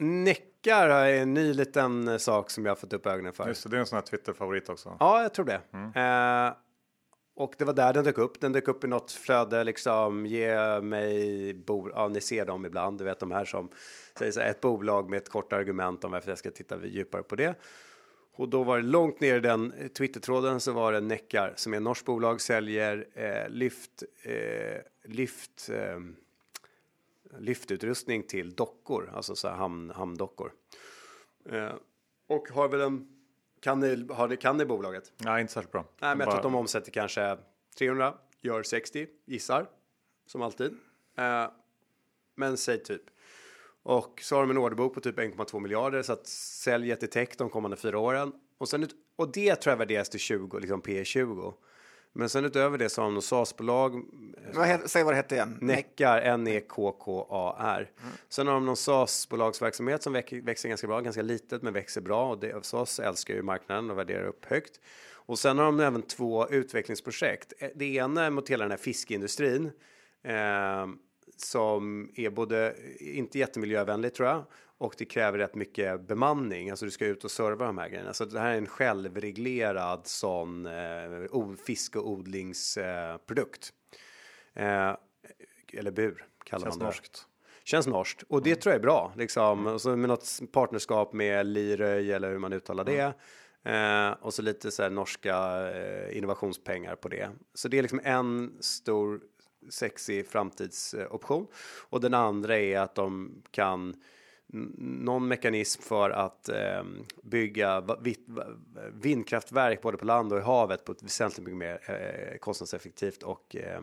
Neckar är en ny liten eh, sak som jag har fått upp ögonen för. Just det, det är en sån här Twitter-favorit också. Ja, jag tror det. Eh, och det var där den dök upp. Den dök upp i något flöde liksom. Ge mig bo Ja, ni ser dem ibland. Du vet de här som säger så här, ett bolag med ett kort argument om varför jag ska titta djupare på det. Och då var det långt ner i den eh, Twitter-tråden så var det Neckar som är ett norskt bolag säljer eh, lyft, eh, lyft, eh, lyftutrustning till dockor, alltså så här hamn, hamndockor. Eh, och har väl en, kan ni, har ni, kan ni bolaget? Nej, inte särskilt bra. Nej, men jag tror att de Bara- omsätter kanske 300, gör 60, gissar, som alltid. Eh, men säg typ. Och så har de en orderbok på typ 1,2 miljarder så att sälj till tech de kommande fyra åren. Och, sen, och det tror jag värderas till 20, liksom P 20. Men sen utöver det så har de något SaaS-bolag, Vad he- säg vad det hette igen. Neckar, E N-E-K-K-A-R. Sen har de någon SaaS-bolagsverksamhet som väx- växer ganska bra, ganska litet men växer bra. Och det, SaaS älskar ju marknaden och värderar upp högt. Och sen har de även två utvecklingsprojekt. Eh, Det ena är mot hela den här fiskindustrin. Eh, som är både inte jättemiljövänligt tror jag. Och det kräver rätt mycket bemanning. Alltså du ska ut och serva de här grejerna. Så det här är en självreglerad sån eh, fisk och odlingsprodukt. Eh, eller bur kallar Känns man det. norskt. Känns norskt. Och det tror jag är bra. Liksom. Och så med något partnerskap med Liröj eller hur man uttalar det. Eh, och så lite så här norska eh, innovationspengar på det. Så det är liksom en stor sexig framtidsoption. Och den andra är att de kan någon mekanism för att eh, bygga vindkraftverk både på land och i havet på ett väsentligt mycket mer eh, kostnadseffektivt och eh,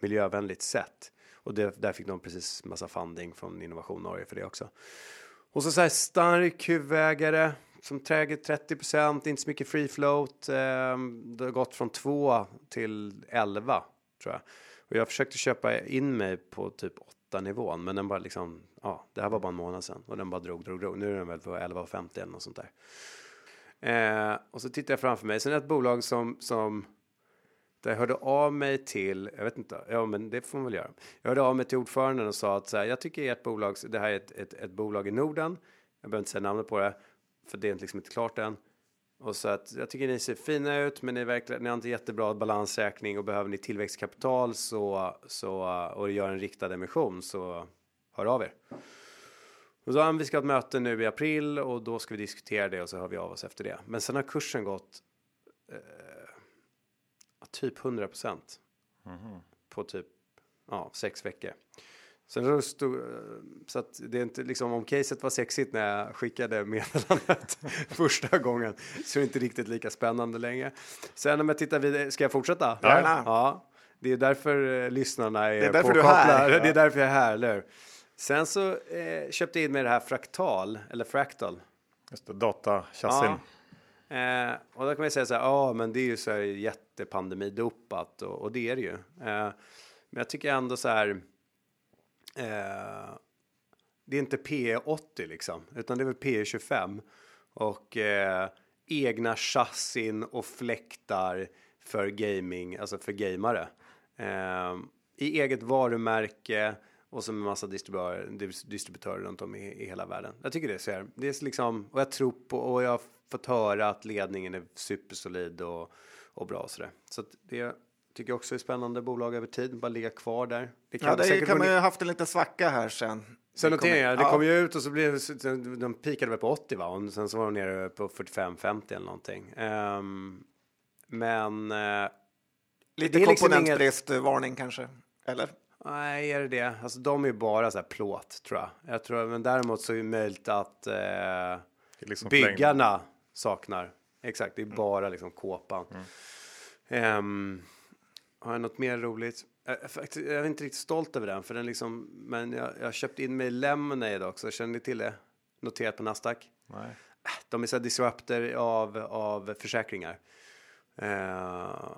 miljövänligt sätt. Och det, där fick de precis massa funding från Innovation Norge för det också. Och så så här stark huvudägare som träger 30 inte så mycket free float. Eh, det har gått från 2 till 11 tror jag. Och jag försökte köpa in mig på typ 8 nivån, men den bara liksom, ja, det här var bara en månad sedan och den bara drog, drog, drog. Nu är den väl på 11,50 eller något sånt där. Eh, och så tittar jag framför mig. Sen är det ett bolag som, som där jag hörde av mig till, jag vet inte, ja men det får man väl göra. Jag hörde av mig till ordföranden och sa att så här, jag tycker ert bolag, det här är ett, ett, ett bolag i Norden. Jag behöver inte säga namnet på det, för det är liksom inte klart än. Och så att jag tycker ni ser fina ut, men ni, är verkligen, ni har inte jättebra balansräkning och behöver ni tillväxtkapital så, så, och gör en riktad emission så hör av er. Och så vi ska ha ett möte nu i april och då ska vi diskutera det och så hör vi av oss efter det. Men sen har kursen gått ja, typ 100 procent på typ ja, sex veckor. Sen så, stod, eh, så att det är inte liksom om caset var sexigt när jag skickade meddelandet *laughs* första gången så är det inte riktigt lika spännande längre. Sen om jag tittar vidare, ska jag fortsätta? Gärna. Ja, det är därför eh, lyssnarna är, Det är därför du är här. påkopplade. Det är därför jag är här, eller? Sen så eh, köpte jag in mig det här Fraktal, eller Fractal. Just det, datachassin. Ja. Eh, och då kan man säga så här, ja men det är ju så här jättepandemidopat och, och det är det ju. Eh, men jag tycker ändå så här, Eh, det är inte P80 liksom, utan det är väl P25 och eh, egna chassin och fläktar för gaming, alltså för gamare. Eh, I eget varumärke och så med massa distributörer, dis- distributörer runt om i, i hela världen. Jag tycker det ser, det är liksom, och jag tror på, och jag har fått höra att ledningen är supersolid och, och bra och sådär. Så att det tycker jag också är spännande bolag över tid, bara ligga kvar där. Det Ja, det säkert kan man ju ner- haft en liten svacka här sen. Sen Det noterar jag, det kom ju ut och så blev de pikade väl på 80 va? Och sen så var de nere på 45-50 eller någonting. Ehm, men eh, Lite är liksom komponentbristvarning kanske, eller? Nej, är det det? Alltså de är ju bara så här plåt tror jag. Jag tror, men däremot så är det möjligt att eh, liksom byggarna saknar. Exakt, det är bara liksom kåpan. Ehm, har jag något mer roligt? Jag, faktiskt, jag är inte riktigt stolt över den, för den liksom, men jag, jag har köpt in mig i Lemonade också, känner ni till det? Noterat på Nasdaq. Nej. De är så här disrupter av, av försäkringar. Eh,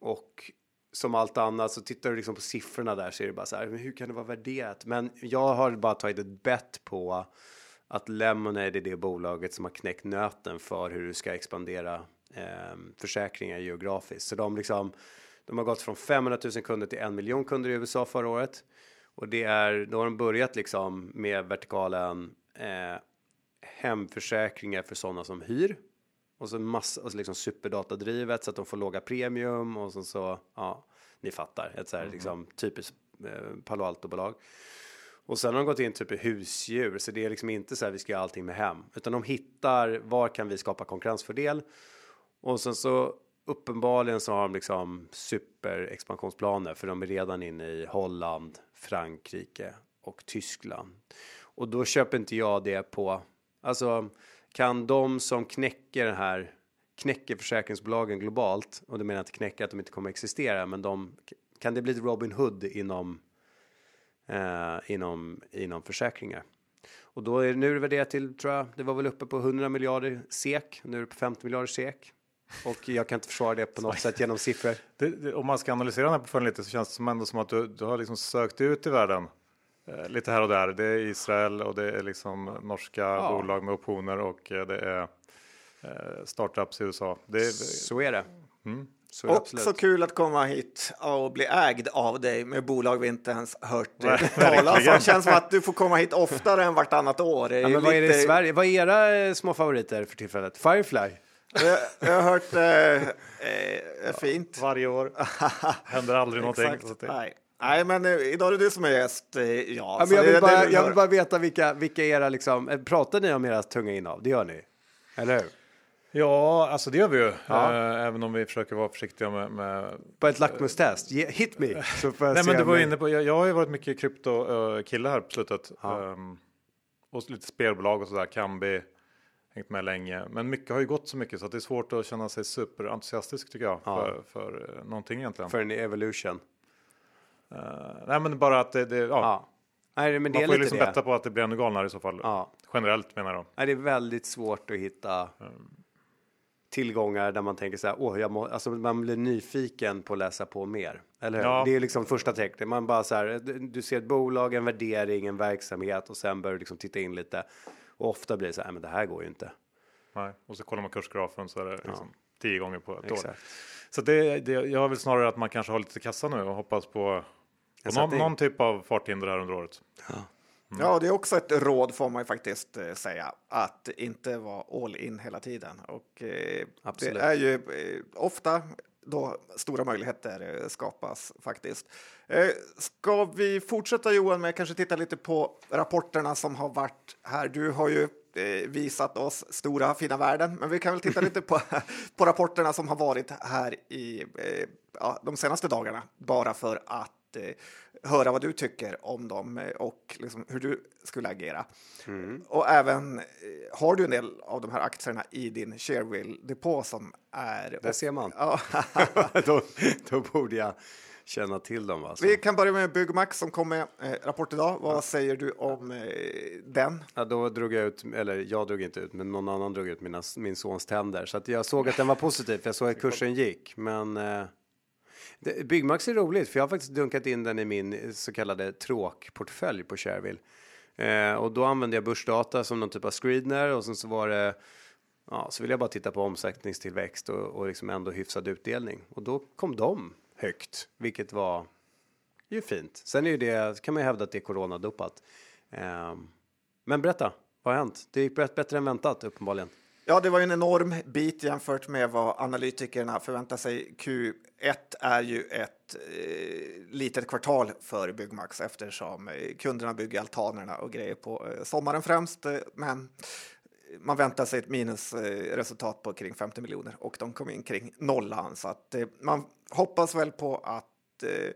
och som allt annat så tittar du liksom på siffrorna där så är det bara så här, men hur kan det vara värderat? Men jag har bara tagit ett bett på att Lemonade är det bolaget som har knäckt nöten för hur du ska expandera eh, försäkringar geografiskt. Så de liksom, de har gått från 500 000 kunder till en miljon kunder i USA förra året. Och det är, då har de börjat liksom med vertikalen eh, hemförsäkringar för sådana som hyr. Och så massa, och så liksom superdatadrivet så att de får låga premium och så, så ja, ni fattar. Ett så här liksom typiskt eh, Palo Alto-bolag. Och sen har de gått in typ i husdjur, så det är liksom inte så här vi ska göra allting med hem, utan de hittar var kan vi skapa konkurrensfördel? Och sen så uppenbarligen så har de liksom superexpansionsplaner för de är redan inne i Holland, Frankrike och Tyskland. Och då köper inte jag det på, alltså kan de som knäcker den här, knäcker försäkringsbolagen globalt, och det menar inte knäcka att de inte kommer existera, men de, kan det bli Robin Hood inom eh, inom, inom försäkringar. Och då är nu är det värderat till, tror jag, det var väl uppe på 100 miljarder SEK, nu är det på 50 miljarder SEK. Och jag kan inte försvara det på något sätt genom siffror. Det, det, om man ska analysera den här portföljen lite så känns det som ändå som att du, du har liksom sökt ut i världen. Eh, lite här och där. Det är Israel och det är liksom norska bolag med optioner och eh, det är eh, startups i USA. Det är, Så är det. Så är det Och absolut. så kul att komma hit och bli ägd av dig med bolag vi inte ens hört Nej, *laughs* talas om. Det känns som att du får komma hit oftare än vartannat år. Ja, men vad är det i Sverige? Vad är era små favoriter för tillfället? Firefly? Jag, jag har hört eh, eh, fint. varje år. *laughs* Händer aldrig någonting. Exakt. Så att det, Nej. Nej, men eh, idag är det du som är gäst. Eh, ja, Ja, men jag, det- vill bara, det- jag vill bara veta vilka, vilka era liksom, eh, pratar ni om era tunga innehav? Det gör ni? Eller hur? Ja, alltså det gör vi ju. Ja. Eh, även om vi försöker vara försiktiga med, med Bara ett lackmustest? Ge- Hit me! Så får jag Nej, men du var inne på, jag, jag har ju varit mycket krypto-kille här på slutet. Ja. Ehm, och lite spelbolag och sådär, Kambi, hängt med länge. Men mycket har ju gått så mycket så att det är svårt att känna sig superentusiastisk tycker jag. Ja. För, för någonting egentligen. För en evolution. Eh, nej men bara att det, det ja. Ja. Nej, men det Man får ju liksom det. betta på att det blir ännu galnare i så fall. Ja. Generellt menar jag. Nej, det är väldigt svårt att hitta tillgångar där man tänker så här, åh, jag må, alltså man blir nyfiken på att läsa på mer. Eller hur? Ja. Det är liksom första tecknet. Man bara så här, du ser ett bolag, en värdering, en verksamhet och sen börjar du liksom titta in lite. Och ofta blir det så här, men det här går ju inte. Nej. Och så kollar man kursgrafen så är det liksom tio gånger på ett år. Exakt. Så det, det, jag vill snarare att man kanske har lite kassa nu och hoppas på, någon, in. någon typ av farthinder här under året. Ja, det är också ett råd får man ju faktiskt eh, säga, att inte vara all in hela tiden. Och eh, det är ju eh, ofta då stora möjligheter eh, skapas faktiskt. Eh, ska vi fortsätta Johan med kanske titta lite på rapporterna som har varit här? Du har ju eh, visat oss stora fina världen, men vi kan väl titta lite på, *laughs* på rapporterna som har varit här i eh, ja, de senaste dagarna, bara för att höra vad du tycker om dem eh, och liksom hur du skulle agera. Och även eh, har du en del av de här aktierna i din Sharewill-depå som är... Där ser man. Ja. *laughs* då, då borde jag känna till dem alltså. Vi kan börja med Byggmax som kom med eh, rapport idag. Vad säger du om eh, den? Ja, då drog jag ut, eller jag drog inte ut, men någon annan drog ut mina, min sons tänder. Så att jag såg att den var positiv, för jag såg att kursen gick. Men eh, det, Byggmax är roligt för jag har faktiskt dunkat in den i min så kallade tråkportfölj på Shareville. Eh, och då använde jag börsdata som någon typ av screener och sen så var det Ja, så ville jag bara titta på omsättningstillväxt och, och liksom ändå hyfsad utdelning och då kom de högt, vilket var ju fint. Sen är ju det kan man ju hävda att det är coronadopat. Eh, men berätta, vad har hänt? Det gick bättre än väntat uppenbarligen. Ja, det var ju en enorm bit jämfört med vad analytikerna förväntar sig. Q1 är ju ett eh, litet kvartal för Byggmax eftersom eh, kunderna bygger altanerna och grejer på eh, sommaren främst. Eh, men man väntar sig ett minusresultat på kring 50 miljoner och de kom in kring nollan. Så att eh, man hoppas väl på att eh,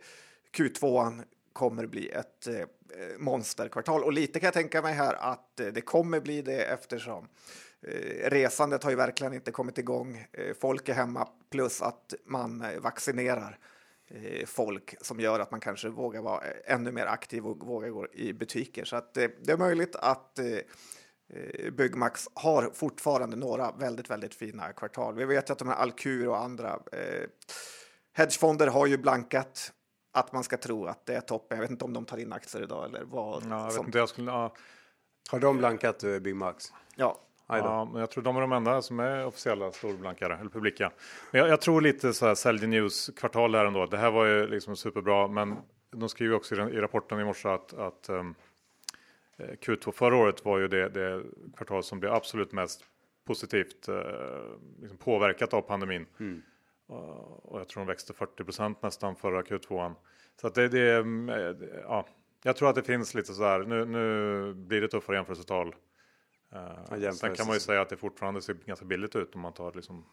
Q2 kommer bli ett eh, monsterkvartal och lite kan jag tänka mig här att eh, det kommer bli det eftersom resandet har ju verkligen inte kommit igång. Folk är hemma plus att man vaccinerar folk som gör att man kanske vågar vara ännu mer aktiv och vågar gå i butiker. Så att det är möjligt att Eh, Byggmax har fortfarande några väldigt, väldigt fina kvartal. Vi vet ju att de här Alcur och andra eh, hedgefonder har ju blankat att man ska tro att det är toppen. Jag vet inte om de tar in aktier idag eller vad. Ja, jag som... vet inte, jag skulle, ja. Har de blankat Byggmax? Ja. Ja, men jag tror de är de enda som är officiella storblankare eller publika. Men jag, jag tror lite så här sälj news kvartal här ändå. Det här var ju liksom superbra, men de skriver också i, i rapporten i morse att, att um, Eh, Q2 förra året var ju det, det kvartal som blev absolut mest positivt eh, liksom påverkat av pandemin. Mm. och jag tror de växte 40% nästan förra Q2. Så att det, det, eh, ja, jag tror att det finns lite så här. Nu, nu blir det tuffare jämförelsetal. Uh, sen kan man ju säga att det fortfarande ser ganska billigt ut om man tar liksom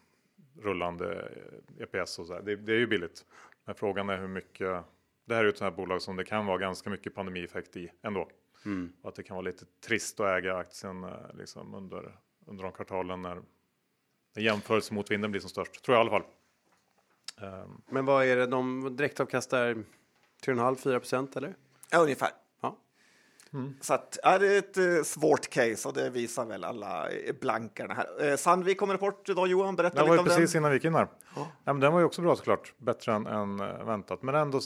rullande EPS och så här. Det, det är ju billigt. Men frågan är hur mycket. Det här är ju ett sånt här bolag som det kan vara ganska mycket pandemieffekt i ändå. Mm. Och att det kan vara lite trist att äga aktien eh, liksom under, under de kvartalen när, när jämförelse mot vinden blir som störst. Tror jag i alla fall. Um. Men vad är det, de direktavkastar 3,5-4 procent eller? Ja, ungefär. Mm. Så att, ja, det är ett uh, svårt case och det visar väl alla blankarna här. Uh, Sandvik kommer rapport idag Johan, berätta lite om den. Det var precis innan vi gick in här. Ja. Ja, men den var ju också bra såklart, bättre än, än uh, väntat. Men ändå,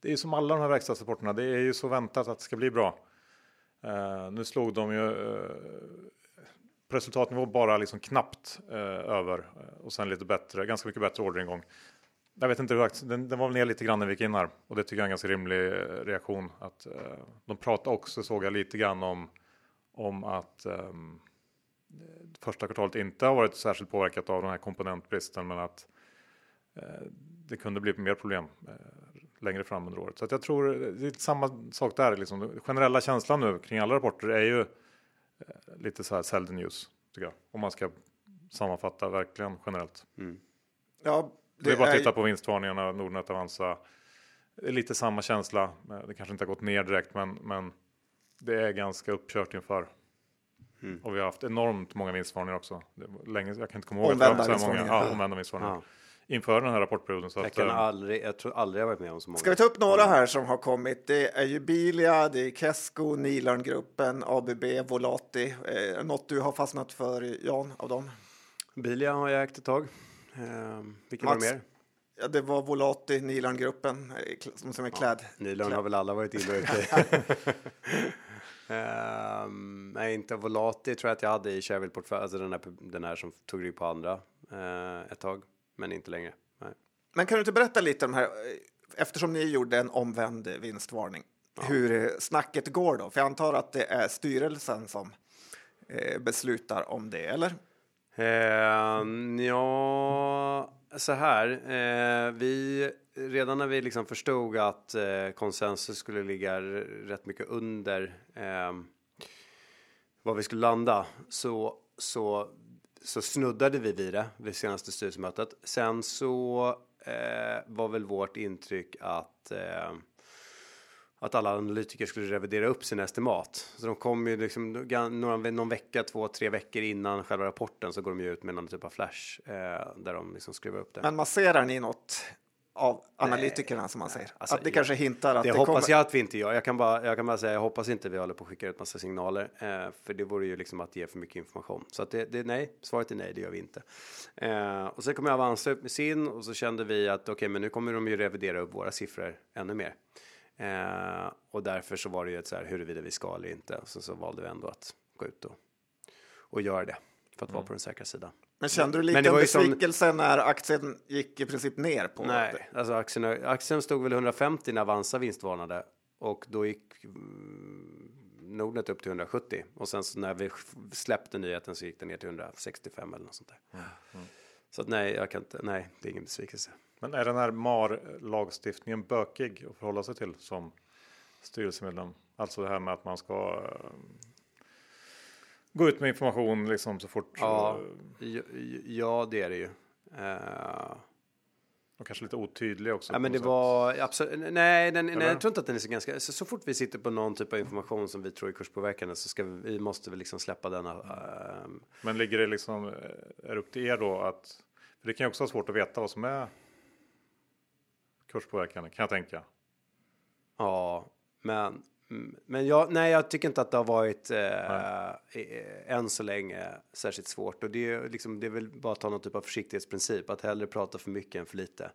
det är ju som alla de här verkstadsrapporterna, det är ju så väntat att det ska bli bra. Uh, nu slog de ju på resultatnivå bara liksom knappt uh, över och sen lite bättre, ganska mycket bättre orderingång. Jag vet inte hur den, den var ner lite grann när vi gick in här och det tycker jag är en ganska rimlig eh, reaktion. Att, eh, de pratade också, såg jag lite grann om, om att eh, första kvartalet inte har varit särskilt påverkat av den här komponentbristen men att eh, det kunde bli mer problem längre fram under året. Så att jag tror det är samma sak där. Liksom. Generella känslan nu kring alla rapporter är ju eh, lite så här sell the news tycker jag. Om man ska sammanfatta verkligen generellt. Mm. Ja, det, det är bara att titta på vinstvarningarna, Nordnet, Avanza. Det är lite samma känsla. Det kanske inte har gått ner direkt, men, men det är ganska uppkört inför. Mm. Och vi har haft enormt många vinstvarningar också. Länge, jag kan inte komma ihåg omvända att har haft så många. Ja, omvända vinstvarningar. Ja inför den här rapportperioden. Så jag, att, kan eh, aldrig, jag tror aldrig jag varit med om så många. Ska vi ta upp några här som har kommit? Det är ju Bilia, det är Kesko, Nilarngruppen, ABB, Volati. Eh, något du har fastnat för, Jan, av dem? Bilia har jag ägt ett tag. Eh, vilka var det mer? Ja, det var Volati, Nilarngruppen, eh, som, är klädd. Ja, Nilarn har väl alla varit och *laughs* ute um, nej, inte Volati tror jag att jag hade i Shareville-portfölj, alltså den här, den här som tog rygg på andra uh, ett tag men inte längre. Nej. Men kan du inte berätta lite om här, eftersom ni gjorde en omvänd vinstvarning, ja. hur snacket går då? För jag antar att det är styrelsen som eh, beslutar om det, eller? Eh, ja, så här. Eh, vi, redan när vi liksom förstod att eh, konsensus skulle ligga rätt mycket under eh, var vi skulle landa så, så så snuddade vi vid det vid senaste styrelsemötet. Sen så eh, var väl vårt intryck att eh, att alla analytiker skulle revidera upp sin estimat. Så de kom ju liksom någon, någon vecka, två, tre veckor innan själva rapporten så går de ju ut med någon typ av flash eh, där de liksom skriver upp det. Men masserar ni något av analytikerna som man säger? alltså, att det kanske hintar att Det, det, hoppas kommer... jag att vi inte gör. Jag kan bara, jag kan bara säga, jag hoppas inte vi håller på att skicka ut massa signaler, eh, för det vore ju liksom att ge för mycket information. Så att det, det nej, svaret är nej, det gör vi inte. Eh, och sen kommer Avanza upp med sin och så kände vi att okej, men nu kommer de ju revidera upp våra siffror ännu mer. Eh, och därför så var det ju ett så här huruvida vi ska eller inte. Så, så valde vi ändå att gå ut och, och göra det för att vara på den säkra sidan. Men kände du lite ju som- besvikelse när aktien gick i princip ner på Nej, alltså aktien, aktien stod väl 150 när Avanza vinstvarnade och då gick mm, Nordnet upp till 170 och sen så när vi släppte nyheten så gick den ner till 165 eller något sånt där. Så att nej, jag kan inte, nej, det är ingen besvikelse. Men är den här MAR-lagstiftningen bökig att förhålla sig till som styrelsemedlem? Alltså det här med att man ska eh, gå ut med information liksom så fort. Ja, ja, det är det ju. Eh, Och kanske lite otydlig också. Ja, men det sätt. var absolut. Nej, den, nej, jag tror inte att den är så ganska. Så, så fort vi sitter på någon typ av information som vi tror är kurspåverkande så ska vi, vi måste väl liksom släppa denna. ehm, Men ligger det liksom, eh, är det upp till er då att, för det kan ju också vara svårt att veta vad som är kurspåverkande kan jag tänka. ja, men men jag, nej, jag tycker inte att det har varit eh, eh, än så länge särskilt svårt och det är liksom. Det är väl bara att ta någon typ av försiktighetsprincip att hellre prata för mycket än för lite.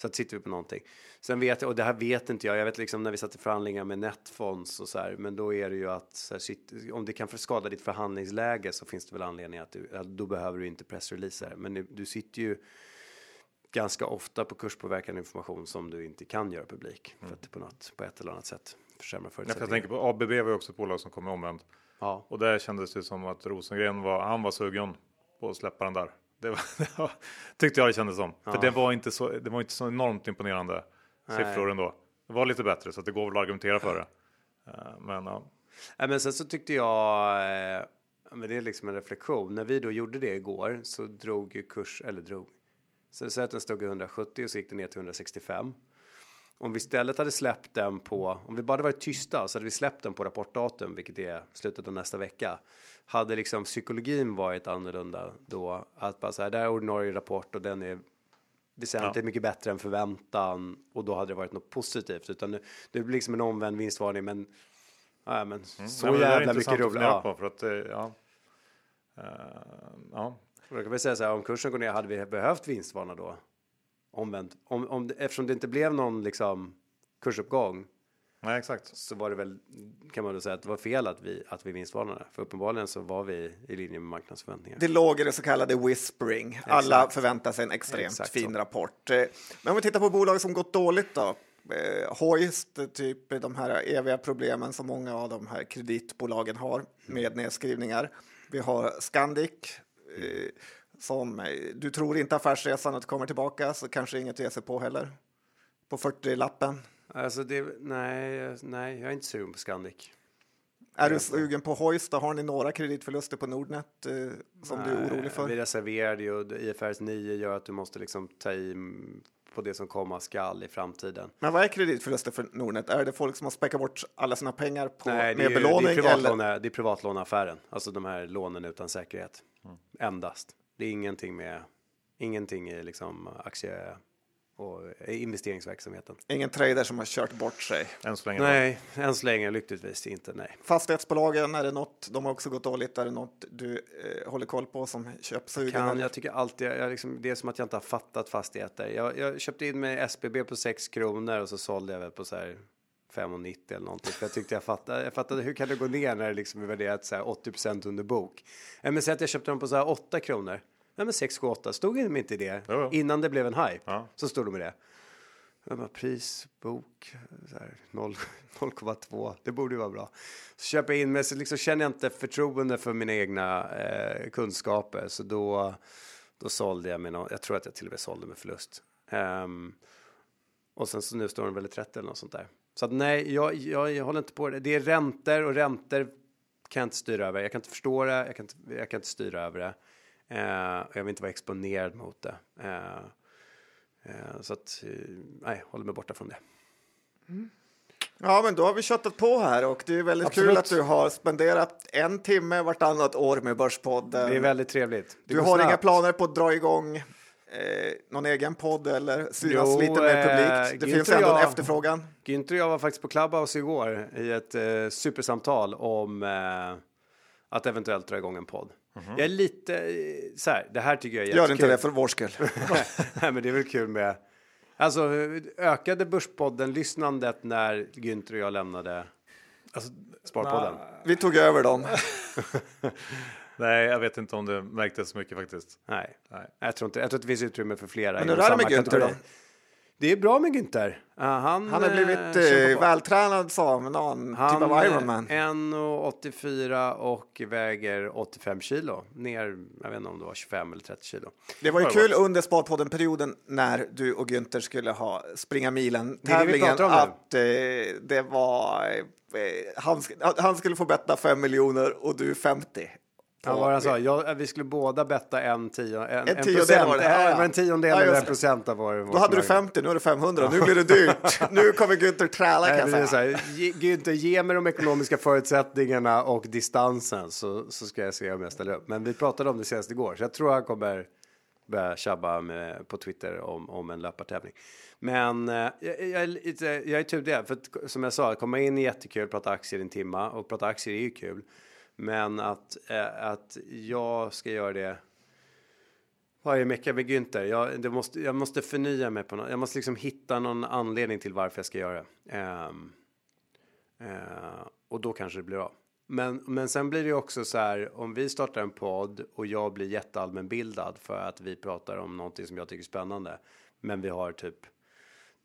Så att sitter vi på någonting. Sen vet jag, och det här vet inte jag, jag vet liksom när vi satt i förhandlingar med Netfonds och så här, men då är det ju att här, sitt, om det kan skada ditt förhandlingsläge så finns det väl anledning att du, då behöver du inte pressreleaser. Men du, du sitter ju ganska ofta på kurspåverkande information som du inte kan göra publik för att det på något, på ett eller annat sätt försämrar Ja, för jag förutsättningarna. tänker på ABB var ju också ett bolag som kom omvänt. Ja, Och där kändes det som att Rosengren var, han var sugen på att släppa den där. Det, var, *laughs* det var, tyckte jag det kändes som. För det var inte så, det var inte så enormt imponerande siffror ändå. Det var lite bättre så det går väl att argumentera för det. Eh, Men ja, Nej, men sen så tyckte jag, eh, men det är liksom en reflektion, när vi då gjorde det igår så drog ju kurs, eller drog, så säg att den stod i 170 och så gick den ner till 165. Om vi istället hade släppt den på, om vi bara hade varit tysta så hade vi släppt den på rapportdatum, vilket är slutet av nästa vecka. Hade liksom psykologin varit annorlunda då, att bara så här, det här är ordinarie rapport och den är väsentligt mycket bättre än förväntan och då hade det varit något positivt, utan det, det blir liksom en omvänd vinstvarning, men Ja, men så Nej, jävla mycket roligt. fundera Ja. för att eh, ja. Eh, ja. Då kan vi säga så här, om kursen går ner, hade vi behövt vinstvarna då? Omvänt, om, om, eftersom det inte blev någon liksom kursuppgång Nej, exakt. så var det väl, kan man då säga att det var fel att vi, att vi vinstvarnade. För uppenbarligen så var vi i linje med marknadsförväntningar. Det låg i det så kallade whispering. Alla Exakt. förväntar sig en extremt Exakt fin så. rapport. Eh, Men om vi tittar på bolag som gått dåligt då. Eh, Hoist, typ de här eviga problemen som många av de här kreditbolagen har med nedskrivningar. Vi har Scandic eh, som eh, du tror inte affärsresandet kommer tillbaka så kanske inget att ge sig på heller. På 40-lappen. Alltså det, nej, nej, jag är inte sugen på Scandic. Är du sugen på Hoist? Har ni några kreditförluster på Nordnet eh, som du är orolig Vi för? reserverade ju och IFRS 9 gör att du måste liksom ta i på det som komma skall i framtiden. Men vad är kreditförluster för Nordnet? Är det folk som har späckat bort alla sina pengar på, Nej, det med ju- det, belåning? är eller? det är privatlåneaffären, alltså de här lånen utan säkerhet. Mm. Endast. Det är ingenting med, ingenting i liksom aktie och investeringsverksamheten. Ingen trader som har kört bort sig. Än så länge. Nej, än så länge lyckligtvis inte, nej. Fastighetsbolagen, är det något, de har också gått dåligt. Är det något du eh, håller koll på som köpsugen? Kan, eller? jag tycker alltid, jag liksom, det är som att jag inte har fattat fastigheter. Jag, jag köpte in med SBB på 6 kronor och så sålde jag väl på så här 5,90 eller någonting. För jag tyckte jag fattade, jag fattade hur kan det gå ner när det liksom är värderat så här 80 under bok. Men säg att jag köpte dem på så här 8 kronor. Ja men 6, 7, 8, stod de inte i det? Jo, jo. Innan det blev en hype Ja. så stod de i det. Jag bara, pris, bok, så här, 0 0,2, *laughs* det borde ju vara bra. Så köper jag in mig, så liksom känner jag inte förtroende för mina egna eh, kunskaper. Så då, då sålde jag med någon, jag tror att jag till och med sålde med förlust. Ehm, och sen så nu står den väl i 30 eller något sånt där. Så att nej, jag, jag, jag håller inte på det. Det är räntor och räntor kan jag inte styra över. Jag kan inte förstå det, jag kan inte, jag kan inte styra över det. Eh, och jag vill inte vara exponerad mot det. Eh, eh, så att, eh, nej, håller mig borta från det. Ja, men då har vi köttat på här och det är väldigt kul Absolut. att du har spenderat en timme vartannat år med Börspodden. Det är väldigt trevligt. Det du har inga snabbt. planer på att dra igång eh, någon egen podd eller synas Jo, lite mer eh, publikt? Det Günther finns ändå en efterfrågan. Günther och jag var faktiskt på Clubhouse igår i ett eh, supersamtal om eh, att eventuellt dra igång en podd. Jag är lite eh, så här, det här tycker jag är Gör inte jättekul. det för vår skull. *laughs* Nej, men det är väl kul med Alltså ökade Börspodden-lyssnandet när Günther och jag lämnade Alltså, Sparpodden? Vi tog över dem. *laughs* *laughs* nej, jag vet inte om det märktes så mycket faktiskt. Nej. Nej. Jag tror inte. Jag tror att det finns utrymme för flera. Men hur är det med Günther då? Det är bra med Günther. Ja, han, Han har blivit eh, eh, på. vältränad sa han, någon Han typ av Ironman. är 1,84 och väger 85 kilo. Ner, jag vet inte om det var 25 eller 30 kilo. Det var ju Har kul under Sparpodden-perioden när du och Günther skulle ha springa milen-tävlingen att eh, det var... Eh, han, han skulle få betta 5 miljoner och du 50. Ja, vad han sa, jag, vi skulle båda betta en, tio, en, en, tiondel procent, var det. eh, Ja, ja. var en tiondel Ja, eller en procent av vår, vår Då hade du förmögenhet. 50, nu är det 500. Nu blir det dyrt. *laughs* nu kommer Günther träla kan jag så säga. här, Günther, ge mig de ekonomiska förutsättningarna och distansen så, så ska jag se om jag ställer upp. Men vi pratade om det senast igår, så jag tror han kommer börja tjabba med, på Twitter om, om en löpartävling. Men eh, jag, jag, jag är det, för som jag sa, komma in är jättekul, prata aktier i en timma och prata aktier är ju kul. Men att, eh, att jag ska göra det varje vecka med Günther. Jag, det måste, jag måste förnya mig på något. Jag måste liksom hitta någon anledning till varför jag ska göra det. Ehm, eh, och då kanske det blir av. Men, men sen blir det också så här om vi startar en podd och jag blir jätteallmänbildad för att vi pratar om någonting som jag tycker är spännande. Men vi har typ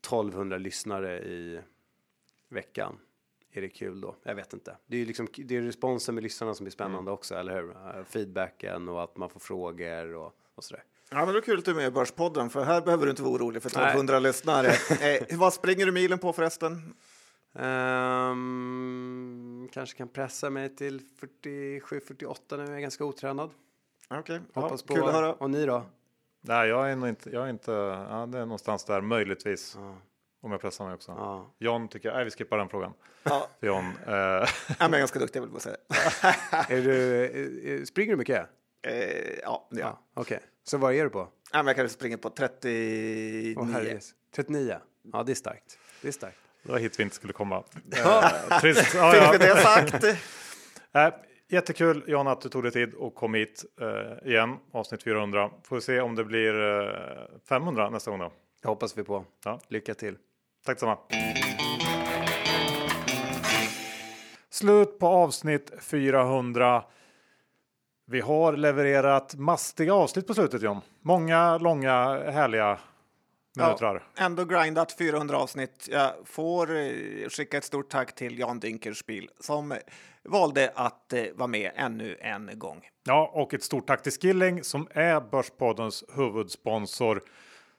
1200 lyssnare i veckan. Är det kul då? Jag vet inte. Det är ju liksom det är responsen med lyssnarna som är spännande också, eller hur? Eh, Feedbacken och att man får frågor och, och sådär. Ja, men det är kul att du är med i Börspodden, för här behöver du inte vara orolig för 1200 lyssnare. *laughs* Eh, vad springer du milen på förresten? Ehm, kanske kan pressa mig till 47-48 när jag är ganska otränad. Okej, Hoppas på. kul att höra. Och ni då? Nej, jag är nog inte, jag är inte, ja, det är någonstans där möjligtvis. Om jag pressar mig också. Ja. John tycker, nej vi skippar den frågan. Ja, *laughs* För John, eh, ja, men jag är ganska duktig, jag vill bara säga det. *laughs* Är du, eh, eh, springer du mycket? Eh, ja, det gör jag. Okej, så vad är du på? Ja, men jag kanske springer på 39. Åh, herregud. 39? Ja, det är starkt. Det är starkt. det var hit vi inte skulle komma. *laughs* Eh, trist. Ja, Fick ja. vi det sagt? Eh, jättekul John att du tog dig tid och kom hit eh, igen. Avsnitt 400. Får vi se om det blir eh, 500 nästa gång då. Det hoppas vi på. Ja. Lycka till. Tack detsamma. Slut på avsnitt 400. Vi har levererat mastiga avsnitt på slutet John. Många långa härliga minutrar. Ändå grindat 400 avsnitt. Jag får eh, skicka ett stort tack till Jan Dinkelspiel som valde att eh, vara med ännu en gång. Ja, och ett stort tack till Skilling som är Börspoddens huvudsponsor.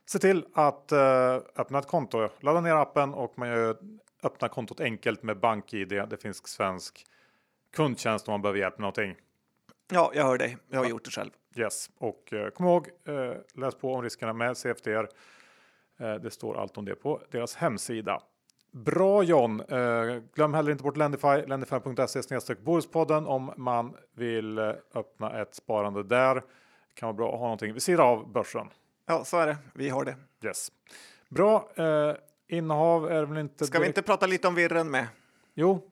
Se till att eh, öppna ett konto. Ladda ner appen och man gör öppna kontot enkelt med BankID. Det finns svensk kundtjänst om man behöver hjälp med någonting. Ja, jag hör dig. Jag har gjort det själv. Yes, och eh, kom ihåg eh, läs på om riskerna med CFDR. Det står allt om det på deras hemsida. Bra John! Glöm heller inte bort Lendify, lendify.se Bohuspodden om man vill öppna ett sparande där. Kan vara bra att ha någonting vid sidan av börsen. Ja, så är det. Vi har det. Yes. Bra. Eh, innehav är väl inte... Ska vi direkt- inte prata lite om virren med? Jo,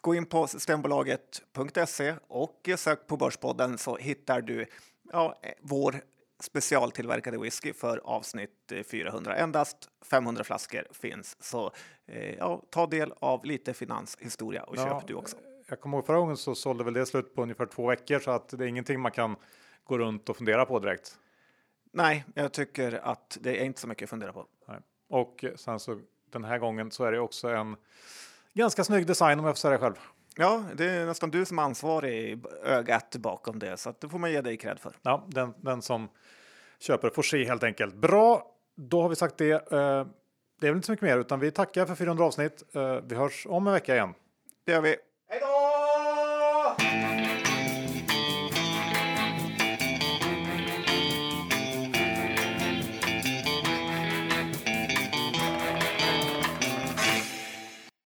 Gå in på systembolaget.se och sök på Börspodden så hittar du ja, eh, vår specialtillverkade whisky för avsnitt eh, 400. Endast 500 flaskor finns, så eh, ja, ta del av lite finanshistoria och Ja, köp du också. jag kommer ihåg förra gången så sålde väl det slut på ungefär två veckor så att det är ingenting man kan gå runt och fundera på direkt. Nej, jag tycker att det är inte så mycket att fundera på. Nej. Och sen så den här gången så är det också en ganska snygg design om jag får säga det själv. Ja, det är nästan du som är ansvarig i ögat bakom det, så att det får man ge dig cred för. Ja, den, den som köper får se helt enkelt. Bra, då har vi sagt det. Eh, Det är väl inte så mycket mer utan vi tackar för 400 avsnitt. Eh, Vi hörs om en vecka igen. Det gör vi.